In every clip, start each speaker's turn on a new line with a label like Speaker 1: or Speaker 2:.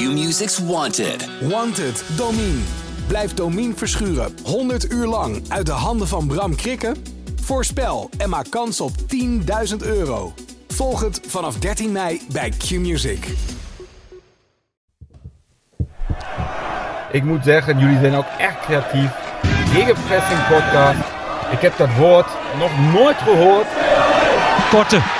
Speaker 1: Q-Music's Wanted.
Speaker 2: Wanted, Domine. Blijf Domine verschuren 100 uur lang uit de handen van Bram Krikken? Voorspel en maak kans op 10.000 euro. Volg het vanaf 13 mei bij Q-Music.
Speaker 3: Ik moet zeggen, jullie zijn ook echt creatief. Gegenpressing podcast. Ik heb dat woord nog nooit gehoord.
Speaker 4: Korte.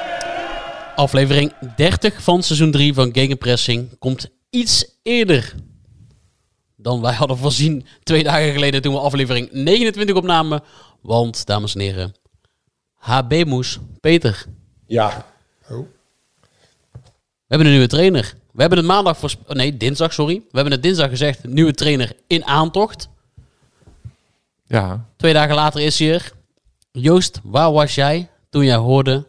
Speaker 5: Aflevering 30 van seizoen 3 van Gegenpressing komt iets eerder dan wij hadden voorzien twee dagen geleden toen we aflevering 29 opnamen. Want, dames en heren, HB Moes, Peter.
Speaker 6: Ja.
Speaker 5: We hebben een nieuwe trainer. We hebben het maandag voor... Nee, dinsdag, sorry. We hebben het dinsdag gezegd, nieuwe trainer in aantocht.
Speaker 7: Ja.
Speaker 5: Twee dagen later is hij er. Joost, waar was jij toen jij hoorde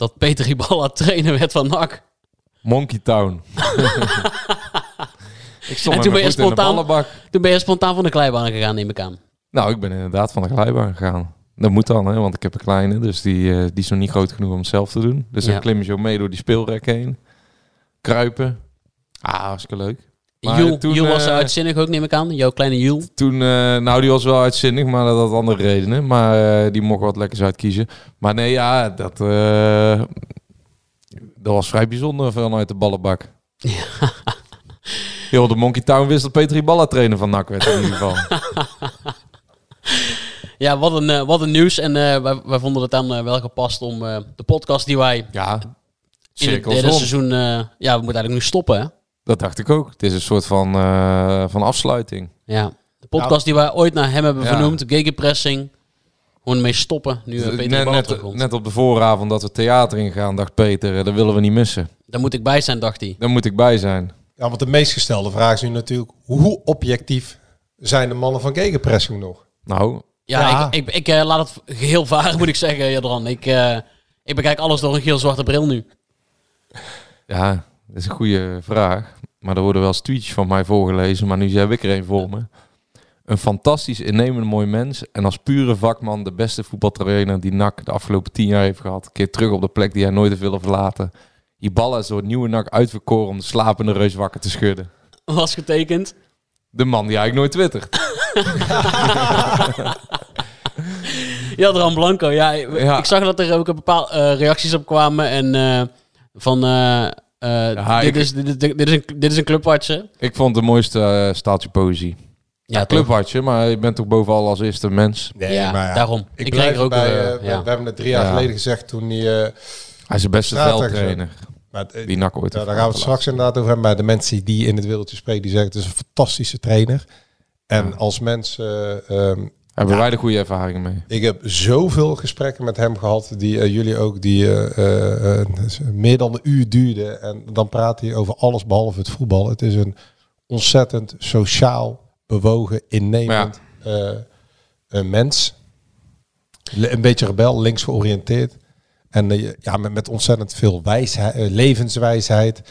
Speaker 5: dat Peter Iballa trainer werd van NAC?
Speaker 7: Monkey Town. ik stond
Speaker 5: en toen ben, je spontaan, toen ben je spontaan van de glijbaan gegaan, neem ik aan.
Speaker 7: Nou, ik ben inderdaad van de glijbaan gegaan. Dat moet dan, hè, want ik heb een kleine, dus die, eh, die is nog niet groot genoeg om het zelf te doen. Dus
Speaker 5: Ja.
Speaker 7: dan klim je zo mee door die speelrek heen. Kruipen. Ah, hartstikke leuk. Toen,
Speaker 5: Jules was
Speaker 7: eh,
Speaker 5: uitzinnig ook, neem ik aan. Jouw kleine Jules.
Speaker 7: Toen, eh, nou, die was wel uitzinnig, maar dat had andere redenen. Maar eh, die mocht wat lekkers uitkiezen. Maar nee, ja, dat, dat was vrij bijzonder vanuit de ballenbak. Heel de Monkey Town wist dat Peter Balla trainer van NAC werd in ieder geval.
Speaker 5: Ja, wat een, wat een nieuws. En wij, wij vonden het dan wel gepast om de podcast die wij
Speaker 7: ja,
Speaker 5: in het derde seizoen... ja, we moeten eigenlijk nu stoppen, hè?
Speaker 7: Dat dacht ik ook. Het is een soort van, eh, van afsluiting.
Speaker 5: Ja. De podcast die wij ooit naar hem hebben
Speaker 7: Ja.
Speaker 5: vernoemd, Gegenpressing. Gewoon mee stoppen, nu eh, Peter
Speaker 7: net, net, net op de vooravond dat we theater ingaan, dacht Peter, eh, dat willen we niet missen.
Speaker 5: Daar moet ik bij zijn, dacht hij.
Speaker 7: Daar moet ik bij zijn.
Speaker 6: Ja, want de meest gestelde vraag is nu natuurlijk... hoe objectief zijn de mannen van gegenpressing nog?
Speaker 7: Nou,
Speaker 5: Ja,
Speaker 6: Ja.
Speaker 5: ik, ik, ik eh, laat het geheel varen, moet ik zeggen, Jadran. Ik, eh, ik bekijk alles door een geel-zwarte bril nu.
Speaker 7: Ja, dat is een goede vraag. Maar er worden wel eens tweets van mij voorgelezen, maar nu heb ik er een voor me. Een fantastisch, innemend mooi mens. En als pure vakman de beste voetbaltrainer die NAC de afgelopen tien jaar heeft gehad. Keer terug op de plek die hij nooit heeft willen verlaten. Die ballen is door het nieuwe NAC uitverkoren om de slapende reus wakker te schudden.
Speaker 5: Was getekend.
Speaker 7: De man die eigenlijk nooit twittert.
Speaker 5: Blanco, ja, ik-
Speaker 7: Ja.
Speaker 5: Ik zag dat er ook een bepaalde eh, reacties op kwamen. En eh, van... eh, eh,
Speaker 7: Ja,
Speaker 5: dit,
Speaker 7: ik-
Speaker 5: is, dit, dit, dit is een, dit is een clubwatcher.
Speaker 7: Ik vond de mooiste eh, staaltje poëzie. Ja,
Speaker 5: toch?
Speaker 7: clubhartje, maar je bent toch bovenal als eerste mens.
Speaker 6: Nee,
Speaker 5: Ja,
Speaker 6: maar ja,
Speaker 5: daarom.
Speaker 6: Ik,
Speaker 5: Ik
Speaker 6: blijf
Speaker 5: kreeg er ook,
Speaker 6: bij,
Speaker 5: eh,
Speaker 6: we-
Speaker 5: ja.
Speaker 6: we, hebben het drie jaar
Speaker 7: Ja.
Speaker 6: geleden gezegd toen hij... eh,
Speaker 7: Hij is de beste veldtrainer
Speaker 6: maar,
Speaker 7: die NAC ooit
Speaker 6: ja,
Speaker 7: heeft
Speaker 6: daar gaan we het straks inderdaad over hebben. Maar de mensen die in het wereldje spreken, die zeggen het is een fantastische trainer. En
Speaker 7: Ja.
Speaker 6: als mensen... ehm,
Speaker 7: Hebben
Speaker 6: Ja.
Speaker 7: wij de goede ervaringen mee.
Speaker 6: ik heb zoveel gesprekken met hem gehad, die eh, jullie ook, die eh, eh, eh, meer dan een uur duurden. En dan praat hij over alles behalve het voetbal. Het is een ontzettend sociaal, bewogen, innemend een mens. Le- Een beetje rebel, links georiënteerd. En ja, met, met ontzettend veel wijsheid, levenswijsheid.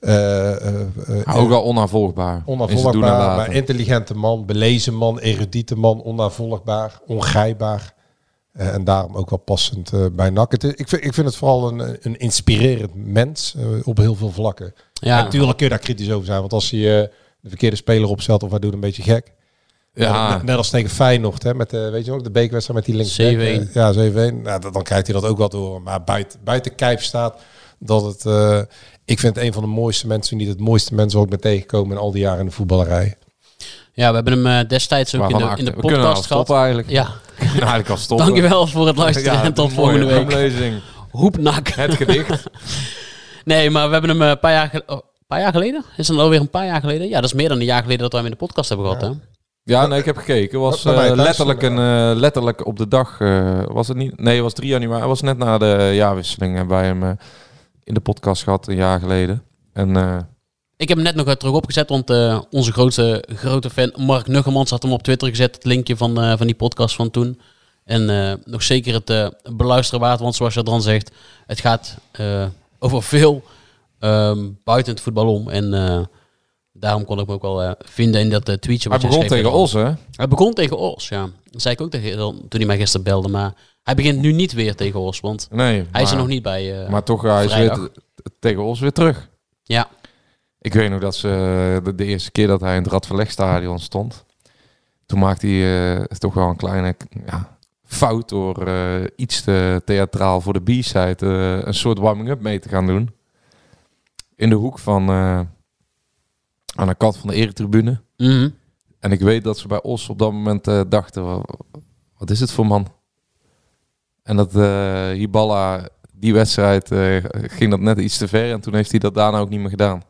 Speaker 6: Eh, eh, eh,
Speaker 7: ook wel onnavolgbaar.
Speaker 6: Onafvolgbaar,
Speaker 7: laten.
Speaker 6: maar intelligente man, belezen man, erudite man, onnavolgbaar, ongrijpbaar. En daarom ook wel passend bij NAC. Het ik, vind, ik vind het vooral een, een inspirerend mens op heel veel vlakken.
Speaker 5: Ja,
Speaker 6: natuurlijk kun je daar kritisch over zijn, want als hij de verkeerde speler opstelt of hij doet een beetje gek.
Speaker 7: Ja,
Speaker 6: Net, net als tegen Feyenoord, hè, met de, weet je ook, de bekerwedstrijd met die links.
Speaker 5: 7-1.
Speaker 6: ja, 7-1. Nou, dan, dan krijgt hij dat ook wel door. Maar buiten, buiten kijf staat dat het... ik vind het een van de mooiste mensen, niet het mooiste mensen wat ik ben tegengekomen in al die jaren in de voetballerij.
Speaker 5: ja, we hebben hem eh, destijds ook in de, in de
Speaker 7: achter- we al
Speaker 5: podcast gehad.
Speaker 7: stoppen eigenlijk.
Speaker 5: Ja,
Speaker 7: Nou, eigenlijk al stoppen.
Speaker 5: dankjewel voor het luisteren
Speaker 7: Ja,
Speaker 5: en tot volgende
Speaker 7: mooie
Speaker 5: week. Hoepnak.
Speaker 7: Het gedicht.
Speaker 5: Nee, maar we hebben hem eh, een paar jaar, oh, paar jaar geleden? Is het alweer een paar jaar geleden? Ja, dat is meer dan een jaar geleden dat wij hem in de podcast hebben gehad, hè?
Speaker 7: Ja, nee, ik heb gekeken. Het was
Speaker 6: Bij
Speaker 7: eh, letterlijk, een, letterlijk op de dag. eh, was het niet? Nee, het was 3 januari. Het was net na de jaarwisseling. Hebben wij hem eh, in de podcast gehad een jaar geleden. En eh,
Speaker 5: Ik heb hem net nog uit terug opgezet, want eh, onze grootste grote fan Mark Nuggemans had hem op Twitter gezet, het linkje van, eh, van die podcast van toen. En eh, nog zeker het eh, beluisteren waard, want zoals je dan zegt, het gaat eh, over veel ehm, buiten het voetbal om. En eh, daarom kon ik me ook wel eh, vinden in dat eh, tweetje
Speaker 7: Hij
Speaker 5: wat
Speaker 7: begon tegen. Os, hè?
Speaker 5: Hij begon tegen Os, ja. Dat zei ik ook tegen toen hij mij gisteren belde, maar hij begint nu niet weer tegen Os, want
Speaker 7: Nee.
Speaker 5: hij is er nog niet bij. eh,
Speaker 7: Maar toch, hij is weer tegen Os weer terug.
Speaker 5: Ja.
Speaker 7: Ik weet nog dat ze eh, de, de eerste keer dat hij in het Radverlegstadion stond. Toen maakte hij eh, toch wel een kleine ja, fout door iets te theatraal voor de B-side een soort warming-up mee te gaan doen. In de hoek van aan de kant van de eretribune.
Speaker 5: Mhm.
Speaker 7: En ik weet dat ze bij Os op dat moment dachten, "Wa- wat is het voor man? En dat eh Hiballa, die wedstrijd, eh, ging dat net iets te ver. En toen heeft hij dat daarna ook niet meer gedaan.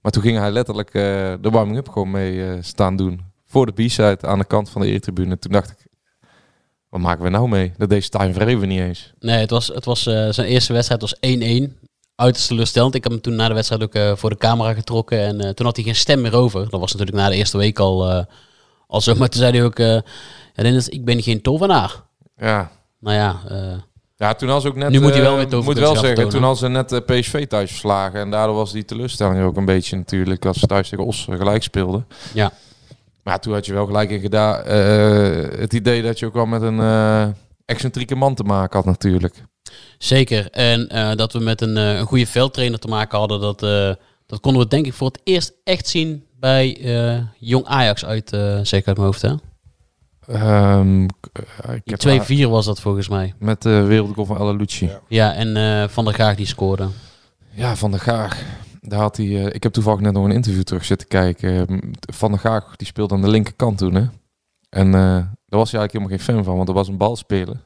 Speaker 7: Maar toen ging hij letterlijk eh, de warming-up gewoon mee staan doen. Voor de B-side aan de kant van de eretribune. Toen dacht ik, wat maken we nou mee? Dat deed Stijn Vreven niet eens.
Speaker 5: Nee, het was, het was, zijn eerste wedstrijd was 1-1. Uiterst teleurstellend. Ik heb hem toen na de wedstrijd ook voor de camera getrokken. En toen had hij geen stem meer over. Dat was natuurlijk na de eerste week al, al zo. Maar toen zei hij ook... ik ben geen tovenaar.
Speaker 7: Ja,
Speaker 5: Nou ja, eh,
Speaker 7: Ja, toen had ze ook net.
Speaker 5: Nu moet hij wel
Speaker 7: eh,
Speaker 5: weer
Speaker 7: moet wel zeggen, toen had ze net eh, PSV thuis verslagen. En daardoor was die teleurstelling ook een beetje natuurlijk. Als ze thuis tegen Os gelijk speelden.
Speaker 5: Ja.
Speaker 7: Maar toen had je wel gelijk in gedaan. het idee dat je ook wel met een excentrieke man te maken had natuurlijk.
Speaker 5: zeker. En dat we met een, een goede veldtrainer te maken hadden. Dat, dat konden we denk ik voor het eerst echt zien bij Jong Ajax uit, zeker uit mijn hoofd. Hè?
Speaker 7: Ehm, k- eh, ik heb
Speaker 5: Die
Speaker 7: haar-
Speaker 5: 2-4 was dat volgens mij.
Speaker 7: Met de wereldgoal van El Lucci.
Speaker 6: Ja.
Speaker 5: Ja, en eh, Van der Gaag die scoorde.
Speaker 7: Ja, Van der Gaag. Daar had hij, eh, ik heb toevallig net nog een interview terug zitten kijken. Ehm, Van der Gaag die speelde aan de linkerkant toen. Hè? En eh, daar was hij eigenlijk helemaal geen fan van, want er was een balspeler.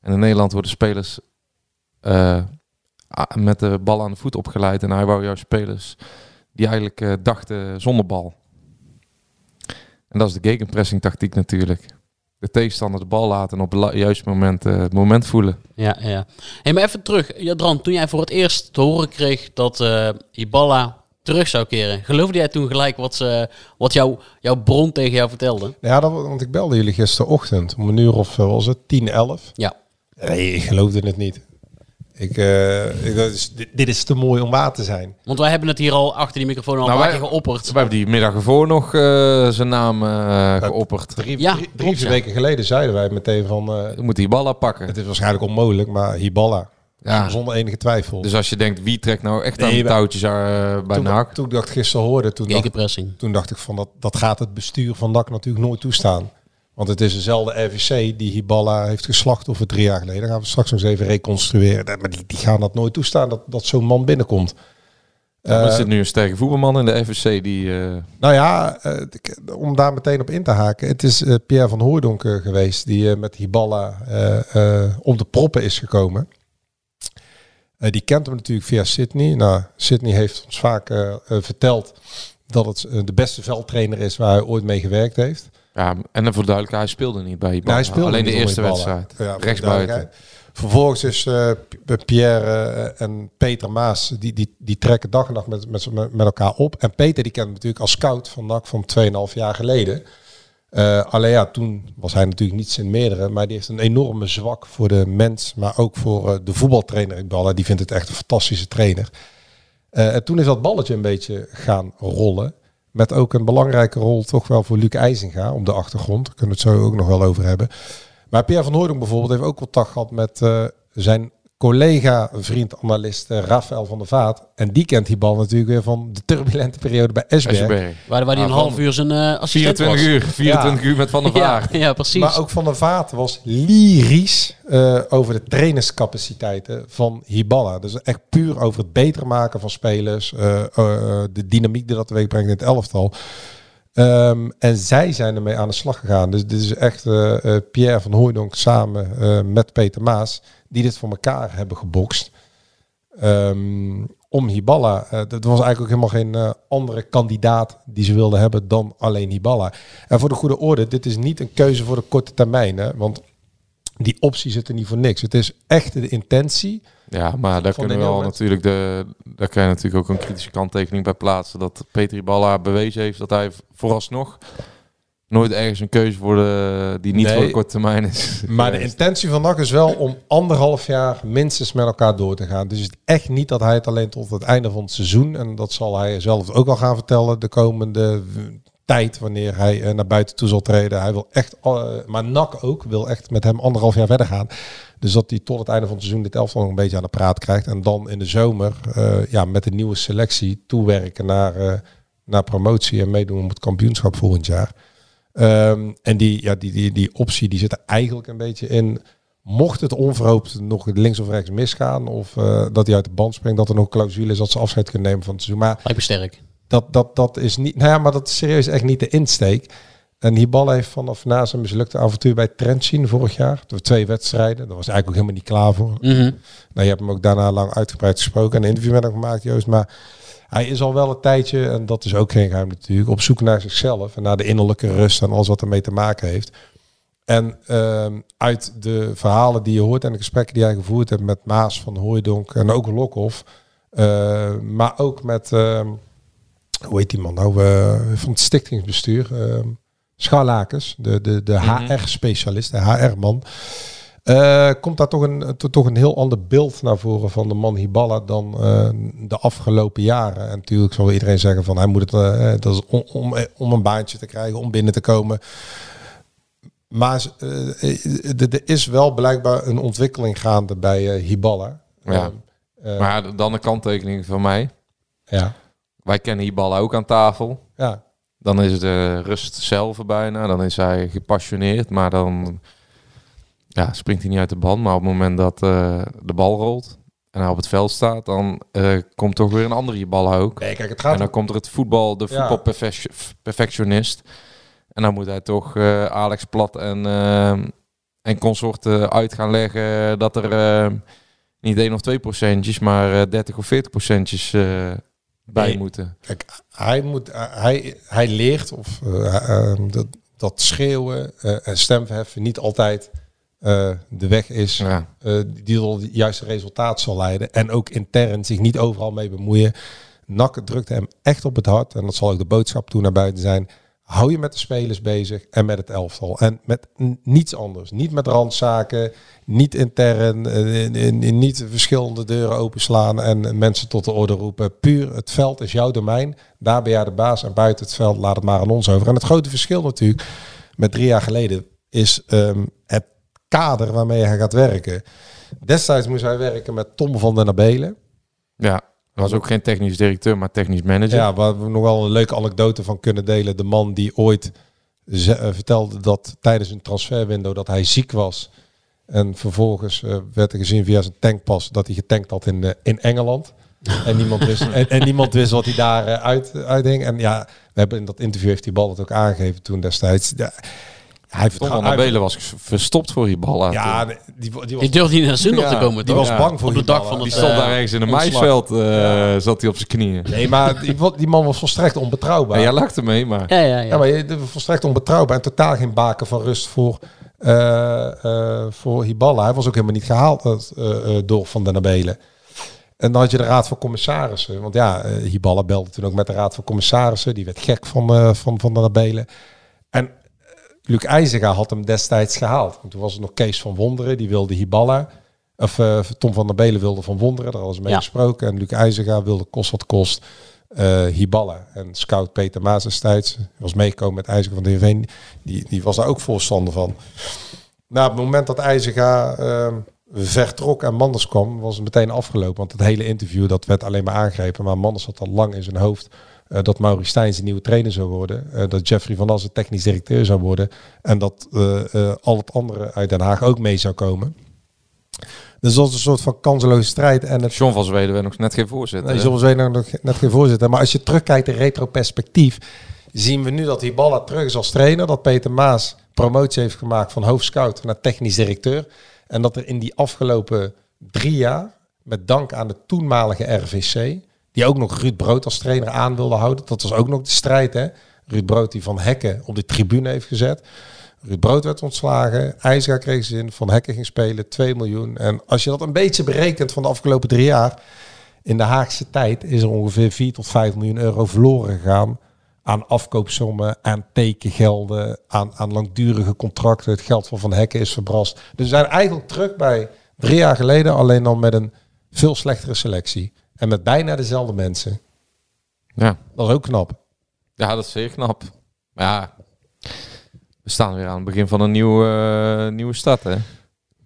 Speaker 7: En in Nederland worden spelers eh, met de bal aan de voet opgeleid. En hij wou juist spelers die eigenlijk dachten zonder bal. En dat is de gegenpressing tactiek natuurlijk. De tegenstander de bal laten en op het juiste moment eh, het moment voelen.
Speaker 5: Ja, ja. Hey, maar even terug. Jadran, toen jij voor het eerst te horen kreeg dat eh Ibala terug zou keren, geloofde jij toen gelijk wat, ze, wat jouw jouw bron tegen jou vertelde?
Speaker 6: Ja, dat, want ik belde jullie gisterochtend om een uur of eh, was het 10, 11.
Speaker 5: Ja.
Speaker 6: Nee, ik geloofde het niet. Ik, eh, ik, dat is, dit, dit is te mooi om waar te zijn.
Speaker 5: Want wij hebben het hier al achter die microfoon al
Speaker 7: Nou,
Speaker 5: een
Speaker 7: wij-
Speaker 5: geopperd.
Speaker 7: We hebben die middag ervoor nog eh, zijn naam eh, geopperd.
Speaker 6: Drie,
Speaker 5: Ja,
Speaker 6: drie, drie
Speaker 5: ja.
Speaker 6: weken geleden zeiden wij meteen van... eh,
Speaker 7: Je moet die ballen pakken.
Speaker 6: het is waarschijnlijk onmogelijk, maar Hiballa.
Speaker 7: Ja.
Speaker 6: Zonder enige twijfel.
Speaker 7: Dus als je denkt, wie trekt nou echt aan
Speaker 6: Nee,
Speaker 7: de touwtjes bij
Speaker 6: toen,
Speaker 7: NAC?
Speaker 6: toen ik dat gisteren hoorde, toen dacht, toen dacht ik van dat, dat gaat het bestuur van NAC natuurlijk nooit toestaan. Want het is dezelfde RVC die Hiballa heeft geslacht over drie jaar geleden. Dan gaan we straks nog eens even reconstrueren. Maar die, die gaan dat nooit toestaan dat, dat zo'n man binnenkomt.
Speaker 7: er
Speaker 6: Eh,
Speaker 7: zit nu een sterke voetbalman in de FSC die... eh,
Speaker 6: Nou ja, eh, om daar meteen op in te haken. Het is Pierre van Hooijdonk eh, geweest die met Hiballa op de proppen is gekomen. Die kent hem natuurlijk via Sydney. Nou, Sydney heeft ons vaak verteld dat het de beste veldtrainer is waar hij ooit mee gewerkt heeft.
Speaker 7: Ja, en dan voor de duidelijkheid, hij speelde niet bij Alleen de eerste wedstrijd.
Speaker 6: Ja, voor
Speaker 7: Rechts
Speaker 6: de
Speaker 7: buiten.
Speaker 6: duidelijkheid. Vervolgens is eh, P- Pierre eh, en Peter Maas, die, die, die trekken dag en nacht met, met, met elkaar op. En Peter die kent natuurlijk als scout van NAC van 2,5 jaar geleden. Eh, alleen ja, toen was hij natuurlijk niet zijn meerdere, maar die heeft een enorme zwak voor de mens, maar ook voor eh, de voetbaltrainer Iqbal. Die vindt het echt een fantastische trainer. Eh, en toen is dat balletje een beetje gaan rollen. Met ook een belangrijke rol toch wel voor Luc IJzinga op de achtergrond. Daar kunnen we het zo ook nog wel over hebben. Maar Pierre van Hooydonk bijvoorbeeld heeft ook contact gehad met eh, zijn collega, vriend, analist eh, Rafael van der Vaart. En die kent die bal natuurlijk weer van de turbulente periode bij Esberg.
Speaker 7: Esberg.
Speaker 5: Waar, waar hij
Speaker 7: Ah,
Speaker 5: een
Speaker 7: van
Speaker 5: half uur zijn eh assistent
Speaker 7: 24
Speaker 5: was.
Speaker 7: uur. 24 uur met Van der Vaart.
Speaker 5: ja, precies.
Speaker 6: Maar ook Van der Vaart was lyrisch eh, over de trainerscapaciteiten van Hiballa. Dus echt puur over het beter maken van spelers. eh, eh, de dynamiek die dat teweeg brengt in het elftal. Ehm, en zij zijn ermee aan de slag gegaan. Dus dit is echt eh, eh, Pierre van Hooijdonk samen eh, met Peter Maas... die dit voor elkaar hebben gebokst. Ehm, om Hiballa. dat was eigenlijk ook helemaal geen andere kandidaat die ze wilden hebben dan alleen Hiballa. En voor de goede orde, dit is niet een keuze voor de korte termijn. Hè? Want die optie zit er niet voor niks. Het is echt de intentie.
Speaker 7: Ja, maar daar kunnen we wel natuurlijk de, daar kan je natuurlijk ook een kritische kanttekening bij plaatsen. Dat Petri Balla bewezen heeft dat hij vooralsnog nooit ergens een keuze voor de, die niet
Speaker 6: Nee.
Speaker 7: voor de korte termijn is.
Speaker 6: Maar de intentie van NAC is wel om anderhalf jaar minstens met elkaar door te gaan. Dus het is echt niet dat hij het alleen tot het einde van het seizoen, en dat zal hij zelf ook al gaan vertellen de komende tijd, wanneer hij eh, naar buiten toe zal treden. Hij wil echt, eh, maar NAC ook, wil echt met hem anderhalf jaar verder gaan. Dus dat hij tot het einde van het seizoen dit elftal nog een beetje aan de praat krijgt. En dan in de zomer eh, ja, met de nieuwe selectie toewerken naar, naar promotie en meedoen om het kampioenschap volgend jaar. Ehm, en die, ja, die, die, die optie die zit er eigenlijk een beetje in. Mocht het onverhoopt nog links of rechts misgaan, of dat hij uit de band springt, dat er nog clausule is dat ze afscheid kunnen nemen van het seizoen. Maar
Speaker 5: Lijkt me sterk.
Speaker 6: Dat, dat, dat is niet. Nou ja, maar dat is serieus echt niet de insteek. En Hibal heeft vanaf na zijn mislukte avontuur bij Trentin vorig jaar, door twee wedstrijden, daar was hij eigenlijk ook helemaal niet klaar voor.
Speaker 5: Mhm.
Speaker 6: Nou, je hebt hem ook daarna lang uitgebreid gesproken en een interview met hem gemaakt, Joost. Maar hij is al wel een tijdje, en dat is ook geen geheim natuurlijk, op zoek naar zichzelf en naar de innerlijke rust en alles wat ermee te maken heeft. En ehm, uit de verhalen die je hoort en de gesprekken die hij gevoerd heeft met Maas van Hooijdonk en ook Lokhoff, eh, maar ook met, ehm, hoe heet die man nou, eh, van het stichtingsbestuur, ehm Scharlakens, de, de, de HR-specialist, de HR-man. Eh, komt daar toch een, to- toch een heel ander beeld naar voren van de man Hiballa dan eh, de afgelopen jaren. En natuurlijk zal iedereen zeggen van hij moet het, dat is om, om, om een baantje te krijgen, om binnen te komen. Maar er is wel blijkbaar een ontwikkeling gaande bij Hiballa.
Speaker 7: Ja.
Speaker 6: Eh,
Speaker 7: Maar dan een kanttekening van mij.
Speaker 6: ja.
Speaker 7: Wij kennen Hiballa ook aan tafel.
Speaker 6: Ja.
Speaker 7: Dan is het de rust zelf bijna. Dan is hij gepassioneerd. Maar dan ja, springt hij niet uit de band. Maar op het moment dat eh, de bal rolt en hij op het veld staat, dan eh, komt toch weer een andere Hiballa ook.
Speaker 6: Nee, kijk, het gaat
Speaker 7: En dan komt er het voetbal, de
Speaker 6: Ja.
Speaker 7: voetbalperfectionist. En dan moet hij toch eh, Alex Plat en, en consorten uit gaan leggen dat er niet 1 of 2 procentjes, maar eh, 30 of 40 procentjes bij
Speaker 6: Nee.
Speaker 7: moeten.
Speaker 6: Kijk, hij, moet, hij, hij leert of eh, eh, dat, dat schreeuwen eh, en stemverheffen niet altijd eh, de weg is
Speaker 7: Ja.
Speaker 6: eh, die tot het juiste resultaat zal leiden. En ook intern zich niet overal mee bemoeien. NAC drukte hem echt op het hart. En dat zal ook de boodschap toen naar buiten zijn. Hou je met de spelers bezig en met het elftal. En met niets anders. Niet met randzaken, niet intern, eh, in, in, niet verschillende deuren openslaan en mensen tot de orde roepen. Puur, het veld is jouw domein. Daar ben jij de baas en buiten het veld laat het maar aan ons over. En het grote verschil natuurlijk met drie jaar geleden is ehm, het kader waarmee hij gaat werken. Destijds moest hij werken met Tom van den Abelen.
Speaker 7: Ja, hij was ook geen technisch directeur, maar technisch manager.
Speaker 6: Ja, waar we nog wel een leuke anekdote van kunnen delen. De man die ooit eh, vertelde dat tijdens een transferwindow dat hij ziek was. En vervolgens eh, werd er gezien via zijn tankpas dat hij getankt had in, eh, in Engeland. En niemand wist, en, en niemand wist wat hij daar uit, uithing. En ja, we hebben in dat interview heeft die bal het ook aangegeven toen destijds. Ja, hij
Speaker 7: Tom van
Speaker 6: vertrouwt-
Speaker 7: der Belen was verstopt voor Hiballa.
Speaker 6: Ja, die, die, die was
Speaker 5: Die durfde niet naar Zundert
Speaker 7: Ja,
Speaker 5: te komen,
Speaker 6: die
Speaker 5: toch?
Speaker 6: was
Speaker 7: Ja,
Speaker 6: bang voor
Speaker 5: op de dag van
Speaker 7: die
Speaker 5: het,
Speaker 7: stond
Speaker 5: eh,
Speaker 7: daar ergens in een maisveld, eh, zat hij op zijn knieën.
Speaker 6: Nee, maar die, die man was volstrekt onbetrouwbaar.
Speaker 7: En jij lachte mee, maar...
Speaker 5: Ja, ja, ja.
Speaker 6: Ja, maar je de- volstrekt onbetrouwbaar en totaal geen baken van rust voor, eh, eh, voor Hiballa. Hij was ook helemaal niet gehaald eh, eh, door Van den Abelen. En dan had je de raad van commissarissen. Want ja, eh, Hiballa belde toen ook met de raad van commissarissen. Die werd gek van, eh, van, van den Abelen. En eh, Luc IJzega had hem destijds gehaald. En toen was het nog Kees van Wonderen, die wilde Hiballa. Of eh, Tom van der Belen wilde van Wonderen, daar hadden ze mee
Speaker 5: Ja.
Speaker 6: gesproken. En Luc IJzega wilde kost wat kost eh Hiballa. En scout Peter Maas destijds was meegekomen met IJzega van de Heerenveen. Die, die was daar ook voorstander van. Op het moment dat IJzega ehm, vertrok en Manders kwam, was het meteen afgelopen. Want het hele interview, dat werd alleen maar aangegrepen. Maar Manders had al lang in zijn hoofd eh, dat Maurice Stijn zijn nieuwe trainer zou worden. eh, dat Jeffrey van Assen technisch directeur zou worden. En dat eh, al het andere uit Den Haag ook mee zou komen. Dus dat was een soort van kanseloze strijd. En het
Speaker 7: John van Zweden werd nog net geen voorzitter.
Speaker 6: Nee,
Speaker 7: hè?
Speaker 6: zoals wij nog net geen voorzitter. Maar als je terugkijkt in retroperspectief, zien we nu dat Hiballa terug is als trainer. Dat Peter Maas promotie heeft gemaakt van hoofdscout naar technisch directeur. En dat er in die afgelopen drie jaar, met dank aan de toenmalige RVC, die ook nog Ruud Brood als trainer aan wilde houden. Dat was ook nog de strijd, hè. Ruud Brood die Van Hekken op de tribune heeft gezet. Ruud Brood werd ontslagen. IJsga kreeg ze. Van Hekken ging spelen. 2 miljoen. En als je dat een beetje berekent van de afgelopen drie jaar. In de Haagse tijd is er ongeveer 4 tot 5 miljoen euro verloren gegaan. Aan afkoopsommen, aan tekengelden, aan, aan langdurige contracten. Het geld van Van Hekken is verbrast. Dus we zijn eigenlijk terug bij drie jaar geleden. Alleen dan met een veel slechtere selectie. En met bijna dezelfde mensen.
Speaker 7: Ja.
Speaker 6: Dat is ook knap.
Speaker 7: Ja, dat is zeer knap. Maar ja, we staan weer aan het begin van een nieuwe, eh, nieuwe stad, hè?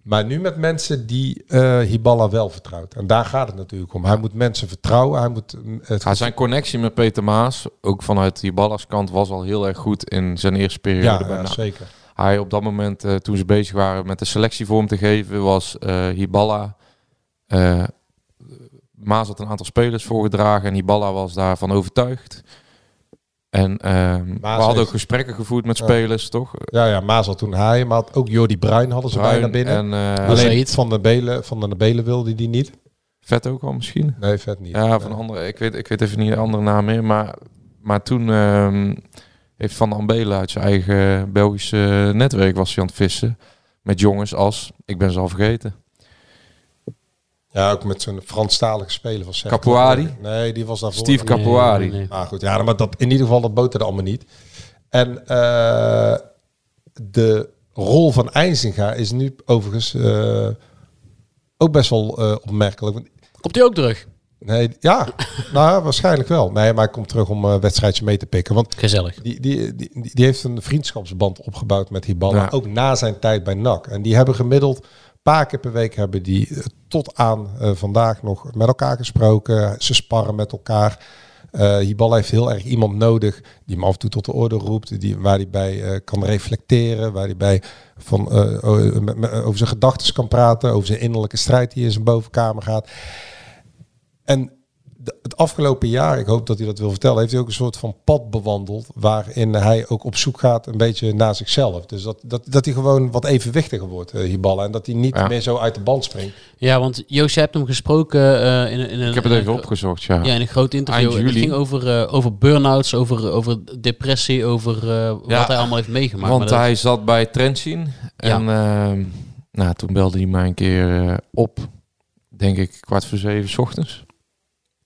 Speaker 6: Maar nu met mensen die eh Hiballa wel vertrouwt. En daar gaat het natuurlijk om. Hij moet mensen vertrouwen. Hij moet mm, het
Speaker 7: Ja, zijn connectie met Peter Maas, ook vanuit die Ballas kant, was al heel erg goed in zijn eerste periode.
Speaker 6: ja, ja, zeker.
Speaker 7: Hij op dat moment, eh, toen ze bezig waren met de selectie vorm te geven, was eh Hiballa. Maas had een aantal spelers voorgedragen en Hiballa was daarvan overtuigd. En ehm, we hadden
Speaker 6: heeft-
Speaker 7: ook gesprekken gevoerd met
Speaker 6: Ja.
Speaker 7: spelers, toch?
Speaker 6: Ja, ja, Maas had toen haaien. Maar had ook Jordi Bruin hadden ze bijna
Speaker 7: Bruin
Speaker 6: binnen.
Speaker 7: En eh,
Speaker 6: Alleen
Speaker 5: Said.
Speaker 6: van de Belen, van de Belen wilde die niet.
Speaker 7: Vet ook al misschien.
Speaker 6: Nee, vet niet.
Speaker 7: Ja, van andere, ik weet, ik weet even niet de andere naam meer. Maar, maar toen ehm, heeft Van Ambela uit zijn eigen Belgische netwerk was hij aan het vissen. Met jongens als, ik ben ze al vergeten.
Speaker 6: Ja, ook met zo'n Franstalige speler van.
Speaker 7: Capuari?
Speaker 6: Nee, die was daarvoor.
Speaker 7: Steve Capuari.
Speaker 5: Nee, nee, nee.
Speaker 6: Maar goed, ja, maar dat, in ieder geval, dat boterde allemaal niet. En eh, de rol van IJzinga is nu overigens eh, ook best wel eh, opmerkelijk. Want,
Speaker 5: Komt hij ook terug?
Speaker 6: nee, ja, nou ja, waarschijnlijk wel. Nee, maar hij komt terug om een wedstrijdje mee te pikken. Want
Speaker 5: Gezellig.
Speaker 6: die, die, die, die heeft een vriendschapsband opgebouwd met Hiballa.
Speaker 7: Ja.
Speaker 6: Ook na zijn tijd bij NAC. En die hebben gemiddeld paar keer per week hebben die eh, tot aan eh, vandaag nog met elkaar gesproken. Ze sparren met elkaar. Hiballa heeft heel erg iemand nodig die hem af en toe tot de orde roept. Die, waar hij bij kan reflecteren. Waar hij bij van, over zijn gedachten kan praten. Over zijn innerlijke strijd die in zijn bovenkamer gaat. En het afgelopen jaar, ik hoop dat hij dat wil vertellen, heeft hij ook een soort van pad bewandeld. Waarin hij ook op zoek gaat een beetje naar zichzelf. Dus dat, dat, dat hij gewoon wat evenwichtiger wordt, eh, Hiballa. En dat hij niet
Speaker 7: Ja.
Speaker 6: meer zo uit de band springt.
Speaker 5: Ja, want Joost, je hebt hem gesproken eh, in, een- in een...
Speaker 7: Ik heb het even opgezocht, ja.
Speaker 5: Ja, in een groot interview. Het ging over, eh, over burn-outs, over, over depressie, over eh,
Speaker 7: Ja,
Speaker 5: wat hij allemaal heeft meegemaakt.
Speaker 7: Want
Speaker 5: Maar dat-
Speaker 7: hij zat bij Trentin en ehm, nou, toen belde hij mij een keer eh, op, denk ik kwart voor zeven 's ochtends.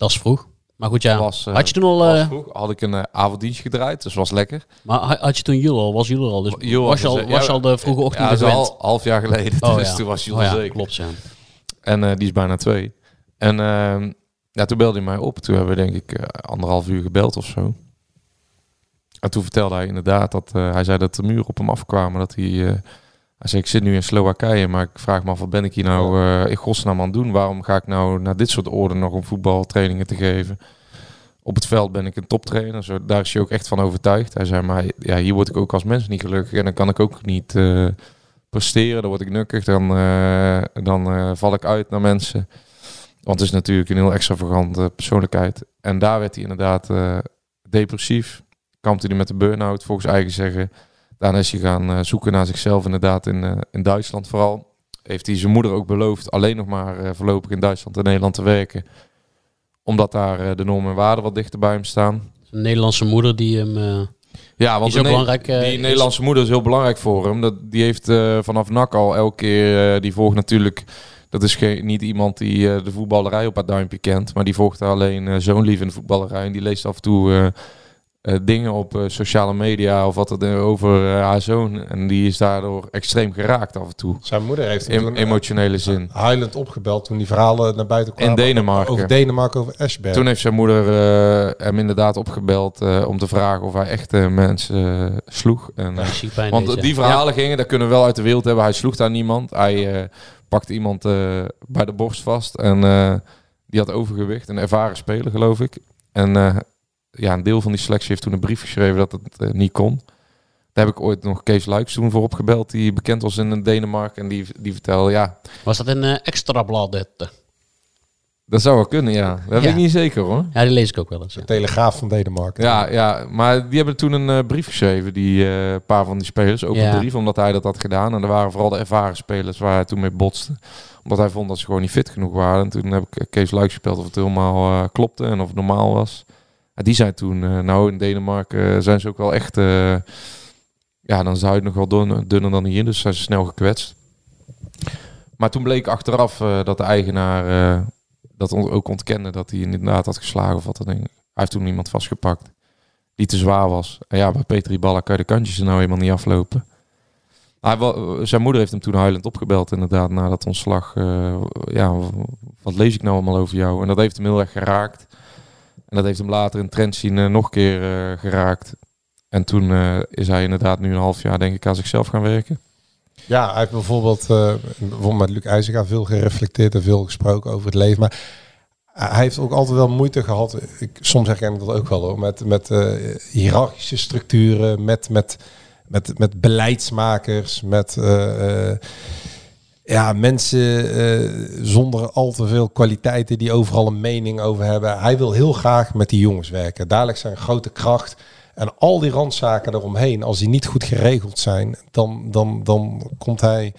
Speaker 5: Dat is vroeg. Maar goed, ja.
Speaker 7: Was, eh,
Speaker 5: had je toen al...
Speaker 7: was
Speaker 5: eh,
Speaker 7: vroeg, had ik een eh, avonddienst gedraaid, dus was lekker.
Speaker 5: maar ha- had je toen Jul al? Was Jul al? Dus was je al,
Speaker 7: er-
Speaker 5: was je al de vroege ochtend
Speaker 7: Ja,
Speaker 5: gewend?
Speaker 7: al half jaar geleden,
Speaker 5: Oh,
Speaker 7: dus
Speaker 5: ja.
Speaker 7: toen was Jules
Speaker 5: Oh ja,
Speaker 7: zeker.
Speaker 5: klopt, ja.
Speaker 7: En die is bijna twee. En ehm, ja, toen belde hij mij op. Toen hebben we denk ik anderhalf uur gebeld of zo. En toen vertelde hij inderdaad dat hij zei dat de muren op hem afkwamen. Dat hij, hij zei, ik zit nu in Slowakije, maar ik vraag me af, wat ben ik hier nou eh, in godsnaam aan het doen? Waarom ga ik nou naar dit soort orde nog om voetbaltrainingen te geven? Op het veld ben ik een toptrainer, zo, daar is hij ook echt van overtuigd. Hij zei, maar ja, hier word ik ook als mens niet gelukkig en dan kan ik ook niet eh, presteren. Dan word ik nukkig, dan, eh, dan val ik uit naar mensen. Want het is natuurlijk een heel extravagante persoonlijkheid. En daar werd hij inderdaad depressief. Kampte hij met de burn-out, volgens eigen zeggen. Daarna is hij gaan eh, zoeken naar zichzelf, inderdaad, in, eh, in Duitsland vooral. Heeft hij zijn moeder ook beloofd alleen nog maar eh, voorlopig in Duitsland en Nederland te werken. Omdat daar de normen en waarden wat dichter bij hem staan.
Speaker 5: Een Nederlandse moeder die hem...
Speaker 7: Ja, want Ne-
Speaker 5: belangrijk, eh,
Speaker 7: die
Speaker 5: is-
Speaker 7: Nederlandse moeder is heel belangrijk voor hem. Dat, die heeft vanaf NAC al elke keer, die volgt natuurlijk, dat is geen, niet iemand die de voetballerij op haar duimpje kent, maar die volgt alleen zo'n lief in de voetballerij. En die leest af en toe eh, dingen op eh, sociale media of wat het eh, over eh, haar zoon. En die is daardoor extreem geraakt af en toe.
Speaker 6: Zijn moeder heeft hem
Speaker 7: In
Speaker 6: toen,
Speaker 7: emotionele zin.
Speaker 6: huilend opgebeld toen die verhalen naar buiten kwamen.
Speaker 7: In Denemarken.
Speaker 6: Over Denemarken, over Ashberg.
Speaker 7: Toen heeft zijn moeder eh, hem inderdaad opgebeld eh, om te vragen of hij echt mensen sloeg. En, Want die verhalen gingen, dat kunnen we wel uit de wereld hebben. Hij sloeg daar niemand. Hij eh, pakte iemand eh, bij de borst vast. En eh, die had overgewicht. Een ervaren speler, geloof ik. En eh, ja, een deel van die selectie heeft toen een brief geschreven dat het eh, niet kon. Daar heb ik ooit nog Kees Luiks toen voor opgebeld. Die bekend was in Denemarken. En die, die vertelde, ja,
Speaker 5: Was dat een eh, extra blad?
Speaker 7: dat zou wel kunnen, ja. Dat weet
Speaker 5: Ja.
Speaker 7: ik niet zeker hoor.
Speaker 5: Ja, die lees ik ook wel eens. ja.
Speaker 6: De Telegraaf van Denemarken.
Speaker 7: Ja, ja, maar die hebben toen een eh, brief geschreven, die eh, paar van die spelers. Open
Speaker 5: Ja.
Speaker 7: brief, omdat hij dat had gedaan. En er waren vooral de ervaren spelers waar hij toen mee botste. Omdat hij vond dat ze gewoon niet fit genoeg waren. En toen heb ik Kees Luik gespeeld of het helemaal eh, klopte en of het normaal was. Die zei toen, eh, nou in Denemarken eh, zijn ze ook wel echt... eh, ja, dan zou het nog wel dunner, dunner dan hier. Dus zijn ze snel gekwetst. Maar toen bleek achteraf dat de eigenaar dat ook ontkende dat hij inderdaad had geslagen of wat dan. Hij heeft toen iemand vastgepakt die te zwaar was. En ja, bij Petri Balla kan je de kantjes er nou helemaal niet aflopen. Hij, zijn moeder heeft hem toen huilend opgebeld inderdaad na dat ontslag. ja, wat lees ik nou allemaal over jou? En dat heeft hem heel erg geraakt. En dat heeft hem later in Trentin eh, nog een keer eh, geraakt. En toen eh, is hij inderdaad nu een half jaar denk ik aan zichzelf gaan werken.
Speaker 6: Ja, hij heeft bijvoorbeeld, bijvoorbeeld met Luc IJzega veel gereflecteerd en veel gesproken over het leven. Maar hij heeft ook altijd wel moeite gehad, ik, soms herken ik dat ook wel hoor, met, met eh, hiërarchische structuren, met, met, met, met beleidsmakers, met ja, mensen eh, zonder al te veel kwaliteiten die overal een mening over hebben. Hij wil heel graag met die jongens werken. Daar ligt zijn grote kracht. En al die randzaken eromheen, als die niet goed geregeld zijn, dan, dan, dan komt hij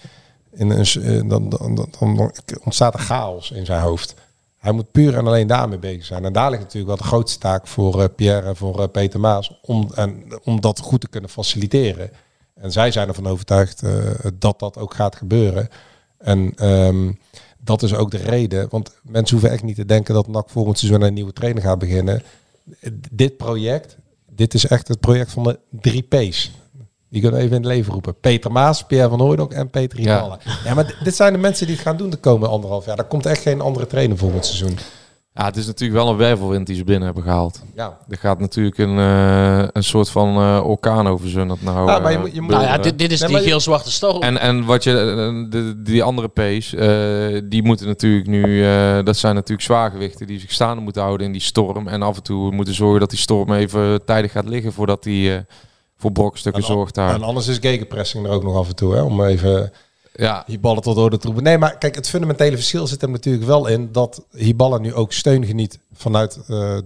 Speaker 6: in een, eh, dan, dan, dan, ontstaat er chaos in zijn hoofd. Hij moet puur en alleen daarmee bezig zijn. En daar ligt natuurlijk wel de grootste taak voor eh, Pierre en voor Peter Maas om, en, om dat goed te kunnen faciliteren. En zij zijn ervan overtuigd dat dat ook gaat gebeuren. En ehm, dat is ook de reden. Want mensen hoeven echt niet te denken dat NAC volgend seizoen een nieuwe trainer gaat beginnen. Dit project, dit is echt het project van de drie P's. Die kunnen we even in het leven roepen. Peter Maas, Pierre van Hooydonk en Peter
Speaker 7: Ja.
Speaker 6: Riballa. Ja. maar dit zijn de mensen die het gaan doen de komende anderhalf jaar. Er komt echt geen andere trainer volgend seizoen.
Speaker 7: Ja, het is natuurlijk wel een wervelwind die ze binnen hebben gehaald.
Speaker 6: Ja.
Speaker 7: Er gaat natuurlijk een, eh, een soort van eh, orkaan over zonnert nou.
Speaker 6: Ja, maar je
Speaker 7: eh,
Speaker 6: moet- je moet-
Speaker 5: Nou ja, dit, dit is
Speaker 6: Nee,
Speaker 5: die
Speaker 6: maar je-
Speaker 5: geel-zwarte storm.
Speaker 7: En, en wat je, de, die andere P's, eh, die moeten natuurlijk nu, eh, dat zijn natuurlijk zwaargewichten die zich staande moeten houden in die storm. En af en toe moeten zorgen dat die storm even tijdig gaat liggen voordat die eh, voor brokstukken zorgt daar.
Speaker 6: En anders is gegenpressing er ook nog af en toe. Hè, om even
Speaker 7: Ja,
Speaker 6: Hiballa tot orde te roepen. Nee, maar kijk, het fundamentele verschil zit er natuurlijk wel in dat Hiballa nu ook steun geniet vanuit eh, eh,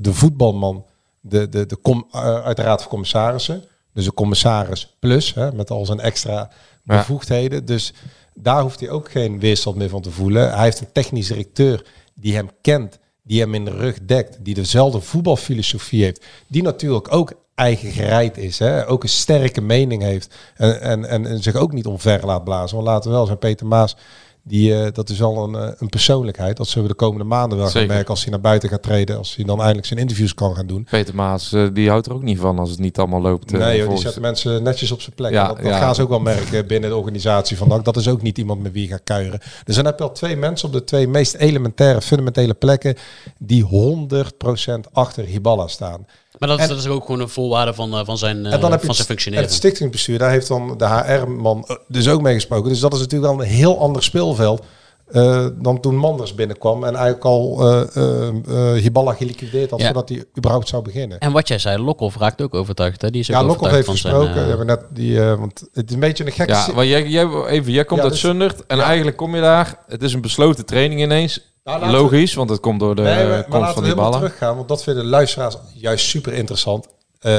Speaker 6: de voetbalman, de, de, de eh, uit de Raad van Commissarissen. Dus de commissaris plus, hè, met al zijn extra
Speaker 7: Ja.
Speaker 6: bevoegdheden. Dus daar hoeft hij ook geen weerstand meer van te voelen. Hij heeft een technisch directeur die hem kent, die hem in de rug dekt, die dezelfde voetbalfilosofie heeft, die natuurlijk ook eigen gereid is, hè? ook een sterke mening heeft en, en, en, zich ook niet omver laat blazen. Want laten we wel zijn, Peter Maas, die, eh, dat is wel een, eh, een persoonlijkheid. Dat zullen we de komende maanden wel gaan merken als hij naar buiten gaat treden, als hij dan eindelijk zijn interviews kan gaan doen.
Speaker 7: Peter Maas, eh, die houdt er ook niet van als het niet allemaal loopt.
Speaker 6: Nee, joh, die zetten mensen netjes op zijn plek.
Speaker 7: Ja,
Speaker 6: dat dat
Speaker 7: ja.
Speaker 6: gaan ze ook wel merken binnen de organisatie van NAC. Dat is ook niet iemand met wie je gaat kuieren. Dus dan heb je al twee mensen op de twee meest elementaire, fundamentele plekken die 100% achter Hiballa staan.
Speaker 5: Maar dat is,
Speaker 6: en-
Speaker 5: dat is ook gewoon een voorwaarde van, eh, van zijn, eh,
Speaker 6: En dan heb je
Speaker 5: van
Speaker 6: het,
Speaker 5: zijn
Speaker 6: en
Speaker 5: functioneren.
Speaker 6: het stichtingsbestuur, daar heeft dan de HR-man eh, dus ook mee gesproken. Dus dat is natuurlijk wel een heel ander speelveld eh, dan toen Manders binnenkwam en eigenlijk al eh eh, eh, Hiballa geliquideerd had
Speaker 5: Ja.
Speaker 6: voordat hij überhaupt zou beginnen.
Speaker 5: En wat jij zei, Lokhoff raakt ook overtuigd. Hè? Die is ook
Speaker 6: Ja, Lokhoff heeft gesproken.
Speaker 5: zijn, eh,
Speaker 6: hebben net die, eh, want het is een beetje een gekke...
Speaker 7: Ja, maar jij, jij, even, jij komt
Speaker 6: Ja,
Speaker 7: uit
Speaker 6: dus-
Speaker 7: Zundert en
Speaker 6: Ja.
Speaker 7: eigenlijk kom je daar. Het is een besloten training ineens.
Speaker 6: Nou, we-
Speaker 7: Logisch, want het komt door de
Speaker 6: Nee, maar,
Speaker 7: eh,
Speaker 6: maar
Speaker 7: komst
Speaker 6: laten
Speaker 7: van
Speaker 6: we
Speaker 7: die ballen.
Speaker 6: teruggaan, want dat vinden luisteraars juist super interessant. Eh,